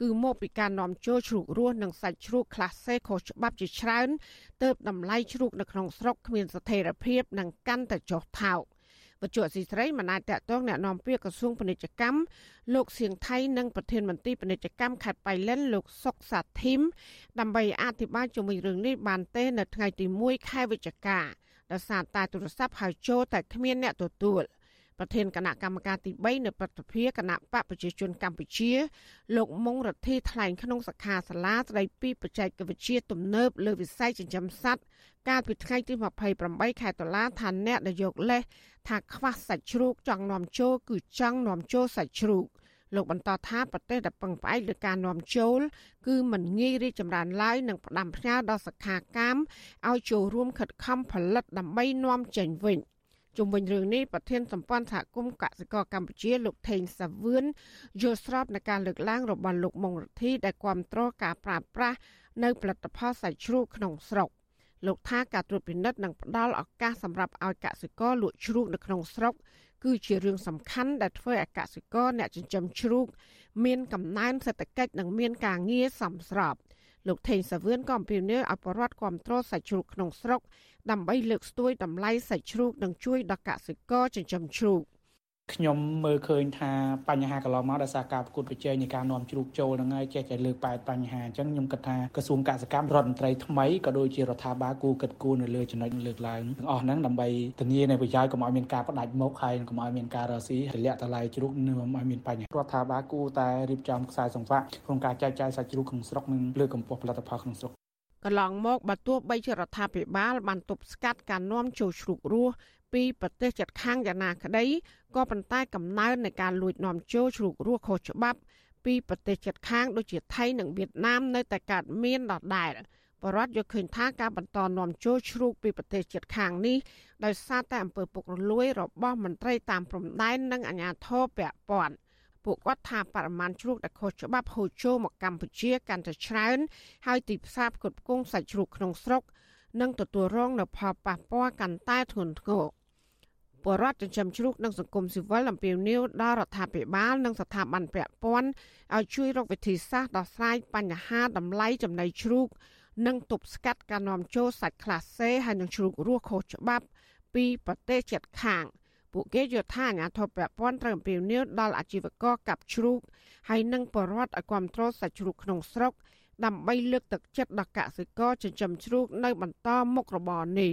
គឺមកពីការនាំចូលជ្រូករស់និងសាច់ជ្រូកក្លាសេខុសច្បាប់ជាច្រើនទើបតម្លៃជ្រូកនៅក្នុងស្រុកគ្មានស្ថិរភាពនិងកាន់តែចុះថោក បច្ចុប្បន្នស៊ីស្រីមិនអាចតកតងแนะនាំពាក្យក្រសួងពាណិជ្ជកម្មលោកសៀងថៃនិងប្រធានមន្ត្រីពាណិជ្ជកម្មខេត្តបៃលិនលោកសុកសាធីមដើម្បីអធិប្បាយជុំវិញរឿងនេះបានទេនៅថ្ងៃទី1ខែវិច្ឆិកាដោយសារតែទូរស័ព្ទហៅចូលតែគ្មានអ្នកទទួលប្រធានគណៈកម្មការទី3នៅព្រឹទ្ធសភាគណៈបកប្រជាជនកម្ពុជា លោកមុងរទ្ធីថ្លែងក្នុងសខាសាលាស្ដីពីបច្ចេកវិទ្យាទំនើបលើវិស័យចិញ្ចឹមសត្វកាលពីថ្ងៃទី28ខែតុលាថាអ្នកដែលយកលេស ថាខ្វះសាច់ជ្រូកចង់នាំចូលគឺចង់នាំចូលសាច់ជ្រូកលោកបន្តថាប្រទេសដែលពឹងផ្អែកលើការនាំចូល គឺមិនងាយរីកចម្រើនឡើយនឹងផ្ដាំផ្ញើដល់សខាកាមឲ្យចូលរួមខិតខំផលិតដើម្បីនាំចេញវិញជុំវិញរឿងនេះប្រធានសម្ព័ន្ធសហគមន៍កសិករកម្ពុជា លោកថេងសាវឿនយល់ស្របនឹងការលើកឡើងរបស់លោកមុងរទ្ធីដែលគាំទ្រការប្រើប្រាស់នៅផលិតផលសាច់ជ្រូកក្នុងស្រុក លោកថាការត្រួតពិនិត្យនិងផ្ដល់ឱកាសសម្រាប់ឲ្យកសិករលក់ជ្រូកនៅក្នុងស្រុក គឺជារឿងសំខាន់ដែលធ្វើឲ្យកសិករអ្នកចិញ្ចឹមជ្រូក មានកំណើនសេដ្ឋកិច្ចនិងមានការងារសមស្របលោកថេងសាវឿនក៏អំពាវនាវឲ្យប្រជាពលរដ្ឋគ្រប់គ្រងសាច់ជ្រូកក្នុងស្រុកដើម្បីលើកស្ទួយតម្លៃសាច់ជ្រូកនិងជួយដល់កសិករចិញ្ចឹមជ្រូក
ខ្ញុំមើលឃើញថាបញ្ហាកន្លងមកដោយសារការប្រកួតប្រជែងនៃការនាំជ្រូកចូលហ្នឹងហើយចេះតែលើកប៉ែតបញ្ហាអញ្ចឹងខ្ញុំគិតថាក្រសួងកសិកម្មរដ្ឋមន្ត្រីថ្មីក៏ដូចជារដ្ឋាភិបាលគួរគិតគូរនៅលើចំណុចលើកឡើងទាំងអស់ហ្នឹងដើម្បីធានានៅប្រយោជន៍កុំឲ្យមានការផ្ដាច់មុខហើយកុំឲ្យមានការរកស៊ីទម្លាក់តម្លៃជ្រូកនឹងឲ្យមានបញ្ហារដ្ឋាភិបាលគួរតែរៀបចំខ្សែសង្វាក់ក្នុងការចែកចាយសាច់ជ្រូកក្នុងស្រុកនិងលើកកម្ពស់ផលិតផលក្នុងស្រុក
កន្លងមកបើទោះបីជារដ្ឋាភិបាលបានទប់ស្កាត់ការនាំចូលជ្រូករស់ ពីប្រទេសជិតខាងយ៉ាងណាក្តីក៏ប៉ុន្តែកំណើននៃការលួចនាំចូលជ្រូករស់ខុសច្បាប់ ពីប្រទេសជិតខាងដូចជាថៃនិងវៀតណាមនៅតែកើតមានដដែលបរដ្ឋយកឃើញថាការបន្តនាំចូលជ្រូកពីប្រទេសជិតខាងនេះដោយសារតែអំពើពុករលួយរបស់មន្ត្រីតាមព្រំដែននិងអាជ្ញាធរពាក់ព័ន្ធពួកគាត់ថាបរិមាណជ្រូកដែលខុសច្បាប់ហូរចូលមកកម្ពុជាកាន់តែច្រើនហើយទីផ្សារផ្គត់ផ្គង់សាច់ជ្រូកក្នុងស្រុកនឹងទទួលរងនូវផលប៉ះពាល់កាន់តែធ្ងន់ធ្ងរ ពលរដ្ឋចិញ្ចឹមជ្រូកនិងសង្គមស៊ីវិលអំពាវនាវដល់រដ្ឋាភិបាលនិងស្ថាប័នពាក់ព័ន្ធឲ្យជួយរកវិធីសាស្ត្រដោះស្រាយបញ្ហាតម្លៃចំណីជ្រូក និងទប់ស្កាត់ការនាំចូលសាច់ក្លាសេហើយនិងជ្រូករស់ខុសច្បាប់ពីប្រទេសជិតខាង ពួកគេយល់ថាអាញាធិបតេយ្យព័ន្ធត្រូវអំពាវនាវដល់អាជីវករកាប់ជ្រូកហើយនិងបរិវត្តឲ្យគ្រប់គ្រងសាច់ជ្រូកក្នុងស្រុក ដើម្បីលើកទឹកចិត្តដល់កសិករចិញ្ចឹមជ្រូកនៅបន្តមុខរបរនេះ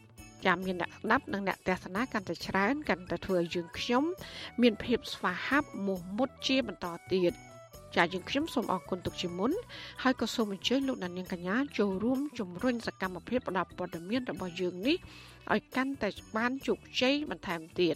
ចាំមានអ្នកស្ដាប់និងអ្នកទស្សនាកាន់តែច្រើនកាន់តែធ្វើឲ្យយើងខ្ញុំមានភាពស្វាហាប់មោះមុតជាបន្តទៀតចាយើងខ្ញុំសូមអរគុណទុកជាមុនហើយក៏សូមអញ្ជើញលោកអ្នកនាងកញ្ញាចូលរួមជំរុញសកម្មភាពផ្តល់ព័ត៌មានរបស់យើងនេះឲ្យកាន់តែបានជោគជ័យបន្ថែមទៀត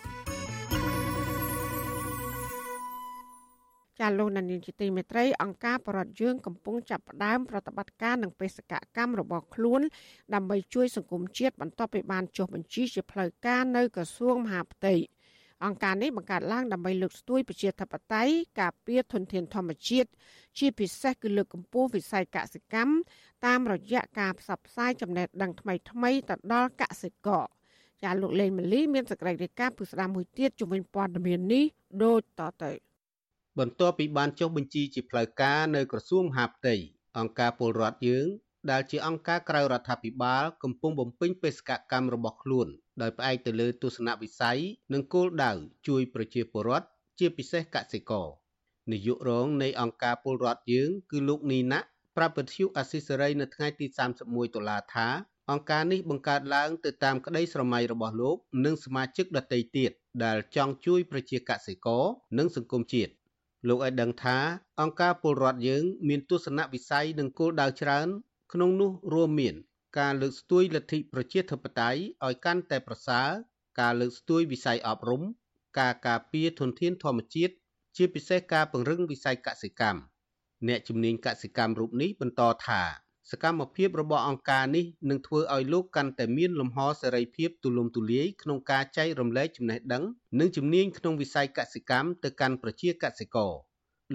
ចាលោកនានីជាទីមេត្រីអង្គការបរដ្ឋយើងកំពុងចាប់ផ្ដើមប្រតិបត្តិការនឹងបេសកកម្មរបស់ខ្លួន ដើម្បីជួយសង្គមជាតិបន្ទាប់ពីបានចុះបញ្ជីជាផ្លូវការនៅក្រសួងមហាផ្ទៃអង្គការនេះបង្កើតឡើងដើម្បីលើកស្ទួយប្រជាធិបតេយ្យការពារធនធានធម្មជាតិជាពិសេសគឺលើកកម្ពស់វិស័យកសិកម្មតាមរយៈការផ្សព្វផ្សាយចំណេះដឹងថ្មីៗទៅដល់កសិករចាលោកលេងម៉ាលីមានសេចក្តីរាយការណ៍ពុស្ដាមួយទៀតជំវិញព័ត៌មាននេះដូចតទៅ
បន្ទាប់ពីបានចុះបញ្ជីជាផ្លូវការនៅក្រសួងមហាផ្ទៃអង្គការពលរដ្ឋយើងដែលជាអង្គការក្រៅរដ្ឋាភិបាលកំពុងបំពេញបេសកកម្មរបស់ខ្លួនដោយផ្អែកទៅលើទស្សនវិស័យនិងគោលដៅជួយប្រជាពលរដ្ឋជាពិសេសកសិករនាយករងនៃអង្គការពលរដ្ឋយើងគឺលោកនីណាប្រាប់វិទ្យុអស៊ីសេរីនៅថ្ងៃទី31តុលាថាអង្គការនេះបង្កើតឡើងទៅតាមក្តីស្រមៃរបស់លោក និងសមាជិកដទៃទៀតដែលចង់ជួយប្រជាកសិករនិងសង្គមជាតិ លោកឲ្យដឹងថាអង្គការពលរដ្ឋយើងមានទស្សនវិស័យនិងគោលដៅច្រើន ក្នុងនោះរួមមាន ការលើកស្ទួយលទ្ធិប្រជាធិបតេយ្យឲ្យកាន់តែប្រសើរការលើកស្ទួយវិស័យអប់រំការការពារធនធានធម្មជាតិជាពិសេសការពង្រឹងវិស័យកសិកម្មអ្នកជំនាញកសិកម្មរូបនេះបន្តថា សកម្មភាពរបស់អង្គការនេះនឹងធ្វើឲ្យលោកកាន់តែមានលំហសេរីភាពទូលំទូលាយក្នុងការចែករំលែកចំណេះដឹងនិងជំនាញក្នុងវិស័យកសិកម្មទៅកាន់ប្រជាកសិករ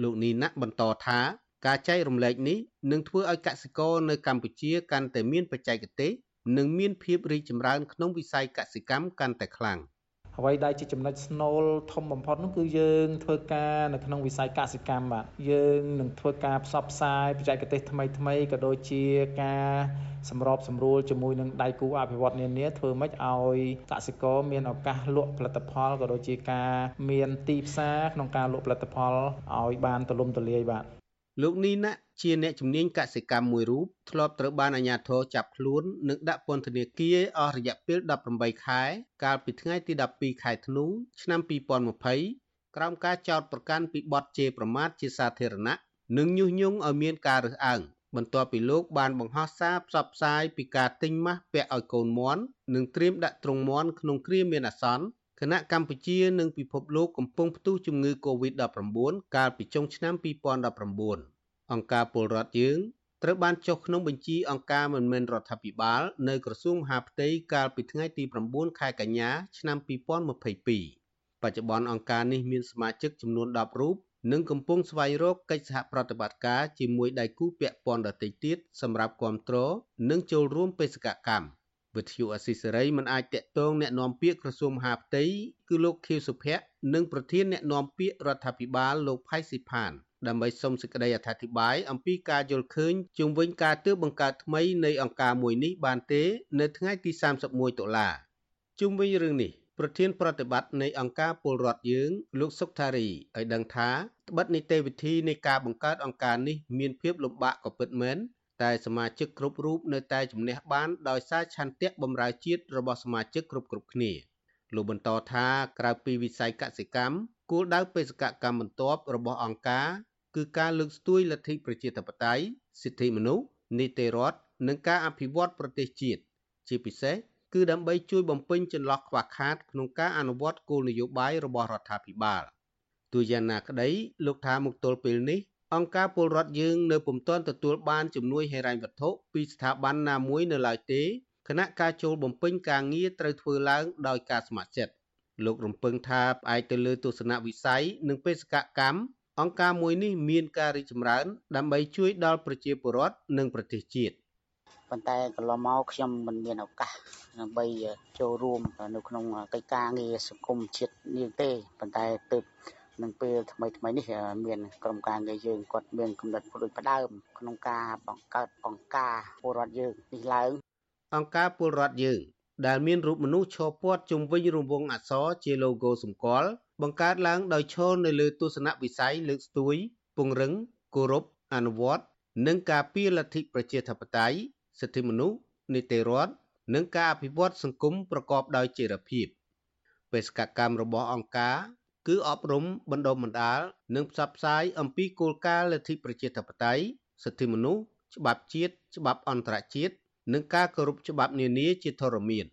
លោកនីណាក់បន្តថាការចែករំលែកនេះនឹងធ្វើឲ្យកសិករនៅកម្ពុជាកាន់តែមានបច្ចេកទេសនិងមានភាពរីកចម្រើនក្នុងវិស័យកសិកម្មកាន់តែខ្លាំង
អ្វីដែលជាចំណុចស្នូលធំបំផុតនោះគឺយើងធ្វើការនៅក្នុងវិស័យកសិកម្មបាទយើងនឹងធ្វើការផ្សព្វផ្សាយបច្ចេកទេសថ្មីថ្មីក៏ដូចជាការសម្របសម្រួលជាមួយនឹងដៃគូអភិវឌ្ឍនានាធ្វើម៉េចឲ្យកសិករមានឱកាសលក់ផលិតផលក៏ដូចជាការមានទីផ្សារក្នុងការលក់ផលិតផលឲ្យបានទូលំទូលាយបាទ
លោកនីណាជាអ្នកជំនាញកសិកម្មមួយរូបធ្លាប់ត្រូវបានអាជ្ញាធរចាប់ខ្លួននិងដាក់ពន្ធនាគារអស់រយៈពេល18ខែ កាលពីថ្ងៃទី12ខែធ្នូឆ្នាំ2020ក្រោមការចោទប្រកាន់ពីបទជេរប្រមាថជាសាធារណៈនិងញុះញង់ឲ្យមានការរើសអើងបន្ទាប់ពីលោកបានបង្ហោះសារផ្សព្វផ្សាយពីការទិញម៉ាស់ពាក់ឲ្យកូនមន់និងត្រៀមដាក់ទ្រង់មន់ក្នុងគ្រាមានអាសន្ន គណៈកម្ពុជានិងពិភពលោកកំពុងផ្ទុះជំងឺ Covid-19 កាលពីចុងឆ្នាំ2019អង្គការពលរដ្ឋយើងត្រូវបានចុះក្នុងបញ្ជីអង្គការមិនមែនរដ្ឋាភិបាលនៅក្រសួងមហាផ្ទៃកាលពីថ្ងៃទី9ខែកញ្ញាឆ្នាំ2022បច្ចុប្បន្នអង្គការនេះមានសមាជិកចំនួន10រូបនិងកំពុងស្វែងរកកិច្ចសហប្រតិបត្តិការជាមួយដៃគូពាក់ព័ន្ធដទៃទៀតសម្រាប់គ្រប់គ្រងនិងចូលរួមបេសកកម្ម វិទ្យុអស៊ីសេរីមិនអាចតាក់ទងแนะនាំពាក្យក្រសួងមហាផ្ទៃគឺលោកខៀវសុភ័ក្រនិងប្រធានแนะនាំពាក្យរដ្ឋាភិបាលលោកផៃស៊ីផានដើម្បីសុំសេចក្តីអធិប្បាយអំពីការយល់ឃើញជុំវិញការទើបបង្កើតថ្មីនៃអង្គការមួយនេះបានទេ នៅថ្ងៃទី31តុលាជុំវិញរឿងនេះប្រធានប្រតិបត្តិនៃអង្គការពលរដ្ឋយើង លោកសុកថារីឲ្យដឹងថាត្បិតនីតិវិធីនៃការបង្កើតអង្គការនេះមានភាពលំបាកក៏ពិតមែន តែសមាជិកគ្រប់រូបនៅតែជំនះបានដោយសារឆន្ទៈបម្រើជាតិរបស់សមាជិកគ្រប់គ្រប់គ្នាលោកបន្តថាក្រៅពីវិស័យកសិកម្មគោលដៅបេសកកម្មបន្ទាប់របស់អង្គការគឺការលើកស្ទួយលទ្ធិប្រជាធិបតេយ្យសិទ្ធិមនុស្សនីតិរដ្ឋនិងការអភិវឌ្ឍប្រទេសជាតិជាពិសេសគឺដើម្បីជួយបំពេញចន្លោះខ្វះខាតក្នុងការអនុវត្តគោលនយោបាយរបស់រដ្ឋាភិបាលទោះយ៉ាងណាក្តីលោកថាមកទល់ពេលនេះ អង្គការពលរដ្ឋយើងនៅពុំទាន់ទទួលបានជំនួយហិរញ្ញវត្ថុពីស្ថាប័នណាមួយនៅឡើយទេគណៈការចូលបំពេញការងារត្រូវធ្វើឡើងដោយការស្ម័គ្រចិត្តលោករំពឹងថាផ្អែកទៅលើទស្សនវិស័យនិងបេសកកម្មអង្គការមួយនេះមានការរីកចម្រើន ដើម្បីជួយដល់ប្រជាពលរដ្ឋនិងប្រទេសជាតិ
ប៉ុន្តែកន្លងមកខ្ញុំមិនមានឱកាសដើម្បីចូលរួមនៅក្នុងកិច្ចការងារសង្គមជាតិនេះទេប៉ុន្តែទើប នឹងពេលថ្មីថ្មីនេះមានក្រុមការងារយើងគាត់មានកំណត់ដូចផ្ដើមក្នុងការបង្កើតអង្គការពលរដ្ឋយើងនេះឡើង
អង្គការពលរដ្ឋយើងដែលមានរូបមនុស្សឈរព័ទ្ធជុំវិញរង្វង់អក្សរជា logo សម្គាល់បង្កើតឡើងដោយឈរនៅលើទស្សនវិស័យលើកស្ទួយ ពង្រឹងគោរពអនុវត្តនិងការពារលទ្ធិប្រជាធិបតេយ្យសិទ្ធិមនុស្សនីតិរដ្ឋនិងការអភិវឌ្ឍសង្គមប្រកបដោយចីរភាពបេសកកម្មរបស់អង្គការ គឺអប់រំបណ្ដុំបណ្ដាលនិងផ្សព្វផ្សាយអំពីគោលការណ៍លទ្ធិប្រជាធិបតេយ្យសិទ្ធិមនុស្សច្បាប់ជាតិច្បាប់អន្តរជាតិនិងការគោរពច្បាប់នានាជាធរមាន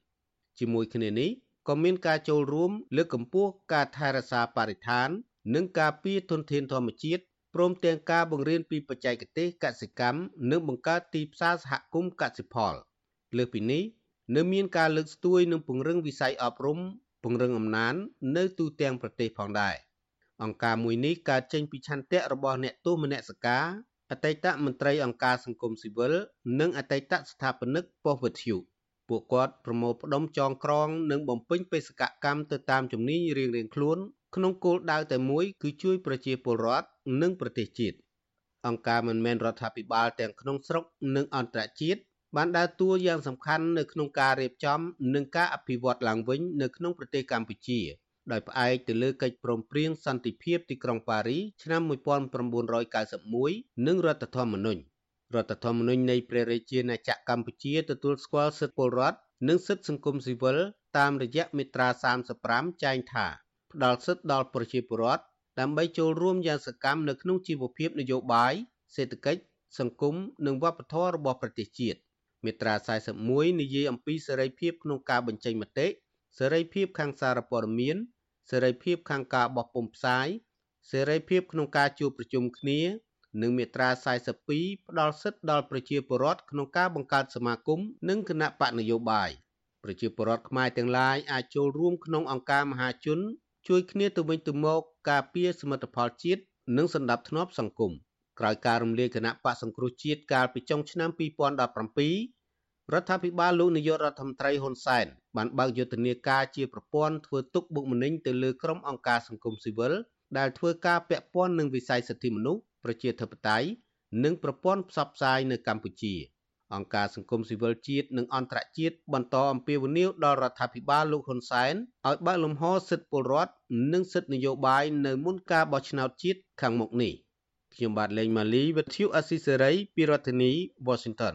ជាមួយគ្នានេះក៏មានការចូលរួមលើកកម្ពស់ការថែរក្សាបរិស្ថាន និងការពារធនធានធម្មជាតិព្រមទាំងការបង្រៀនពីបច្ចេកទេសកសិកម្មនិងបង្កើតទីផ្សារសហគមន៍កសិផលលើសពីនេះនៅមានការលើកស្ទួយនិងពង្រឹងវិស័យអប់រំ ពង្រឹងអំណាចនៅទូទាំងប្រទេសផងដែរអង្គការមួយនេះកើតចេញពីឆន្ទៈរបស់អ្នកទោសមនសិការអតីតមន្ត្រីអង្គការសង្គមស៊ីវិលនិងអតីតស្ថាបនិកប៉ុស្តិ៍វិទ្យុពួកគាត់ប្រមូលផ្ដុំចងក្រង និងបំពេញបេសកកម្មទៅតាមជំនាញរៀងៗខ្លួនក្នុងគោលដៅតែមួយគឺជួយប្រជាពលរដ្ឋនិងប្រទេសជាតិអង្គការមិនមែនរដ្ឋាភិបាលទាំងក្នុងស្រុកនិងអន្តរជាតិ បានដើរតួយ៉ាងសំខាន់នៅក្នុងការរៀបចំនិងការអភិវឌ្ឍឡើងវិញនៅក្នុងប្រទេសកម្ពុជា ដោយផ្អែកទៅលើកិច្ចព្រមព្រៀងសន្តិភាពទីក្រុងប៉ារីឆ្នាំ1991និងរដ្ឋធម្មនុញ្ញរដ្ឋធម្មនុញ្ញនៃព្រះរាជាណាចក្រកម្ពុជាទទួលស្គាល់សិទ្ធិពលរដ្ឋនិងសិទ្ធិសង្គមស៊ីវិលតាមរយៈមាត្រា35ចែងថាផ្ដល់សិទ្ធិដល់ប្រជាពលរដ្ឋដើម្បីចូលរួមយ៉ាងសកម្មនៅក្នុងជីវភាពនយោបាយសេដ្ឋកិច្ចសង្គមនិងវប្បធម៌របស់ប្រទេសជាតិ មាត្រា41និយាយអំពីសេរីភាពក្នុងការបញ្ចេញមតិសេរីភាពខាងសារព័ត៌មានសេរីភាពខាងការបោះពុម្ពផ្សាយសេរីភាពក្នុងការជួបប្រជុំគ្នា និងមាត្រា42ផ្ដល់សិទ្ធិដល់ប្រជាពលរដ្ឋក្នុងការបង្កើតសមាគមនិងគណៈបកនយោបាយប្រជាពលរដ្ឋខ្មែរទាំងឡាយអាចចូលរួមក្នុងអង្គការមហាជន ជួយគ្នាទៅវិញទៅមកការពារសមិទ្ធផលជាតិនិងសន្តិភាពសង្គមក្រោយការរំលាយគណៈបកសង្គ្រោះជាតិកាលពីចុងឆ្នាំ2017 រដ្ឋាភិបាលលោកនាយករដ្ឋមន្ត្រីហ៊ុនសែនបានបើកយុទ្ធនាការជាប្រព័ន្ធធ្វើទុកបុកម្នេញទៅលើក្រុមអង្គការសង្គមស៊ីវិលដែលធ្វើការពាក់ព័ន្ធនឹងវិស័យសិទ្ធិមនុស្សប្រជាធិបតេយ្យនិងប្រព័ន្ធផ្សព្វផ្សាយនៅកម្ពុជា អង្គការសង្គមស៊ីវិលជាតិនិងអន្តរជាតិបន្តអំពាវនាវដល់រដ្ឋាភិបាលលោកហ៊ុនសែនឲ្យបើកលំហសិទ្ធិពលរដ្ឋនិងសិទ្ធិនយោបាយនៅមុនការបោះឆ្នោតជាតិខាងមុខនេះខ្ញុំបាទលេងម៉ាលីវិទ្យុអស៊ីសេរីពីរដ្ឋធានី Washington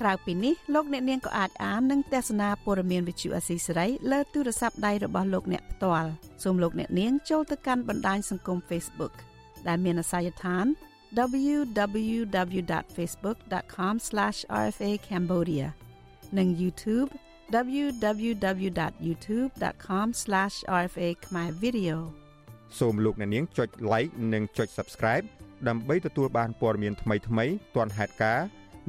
ក្រៅពីនេះលោកអ្នកនាងក៏អាចអាននិងទស្សនាព័ត៌មានវិទ្យុអស៊ីសេរីលើទូរស័ព្ទដៃរបស់លោកអ្នកផ្ទាល់សូមលោកអ្នកនាងចូលទៅកាន់បណ្ដាញសង្គម Facebook ដែលមានអាសយដ្ឋាន www.facebook.com/rfa.cambodia និង YouTube www.youtube.com/rfa ខ្មែរ video
សូមលោកអ្នកនាងចុច like និងចុច subscribe ដើម្បីទទួលបានព័ត៌មានថ្មីៗទាន់ហេតុការណ៍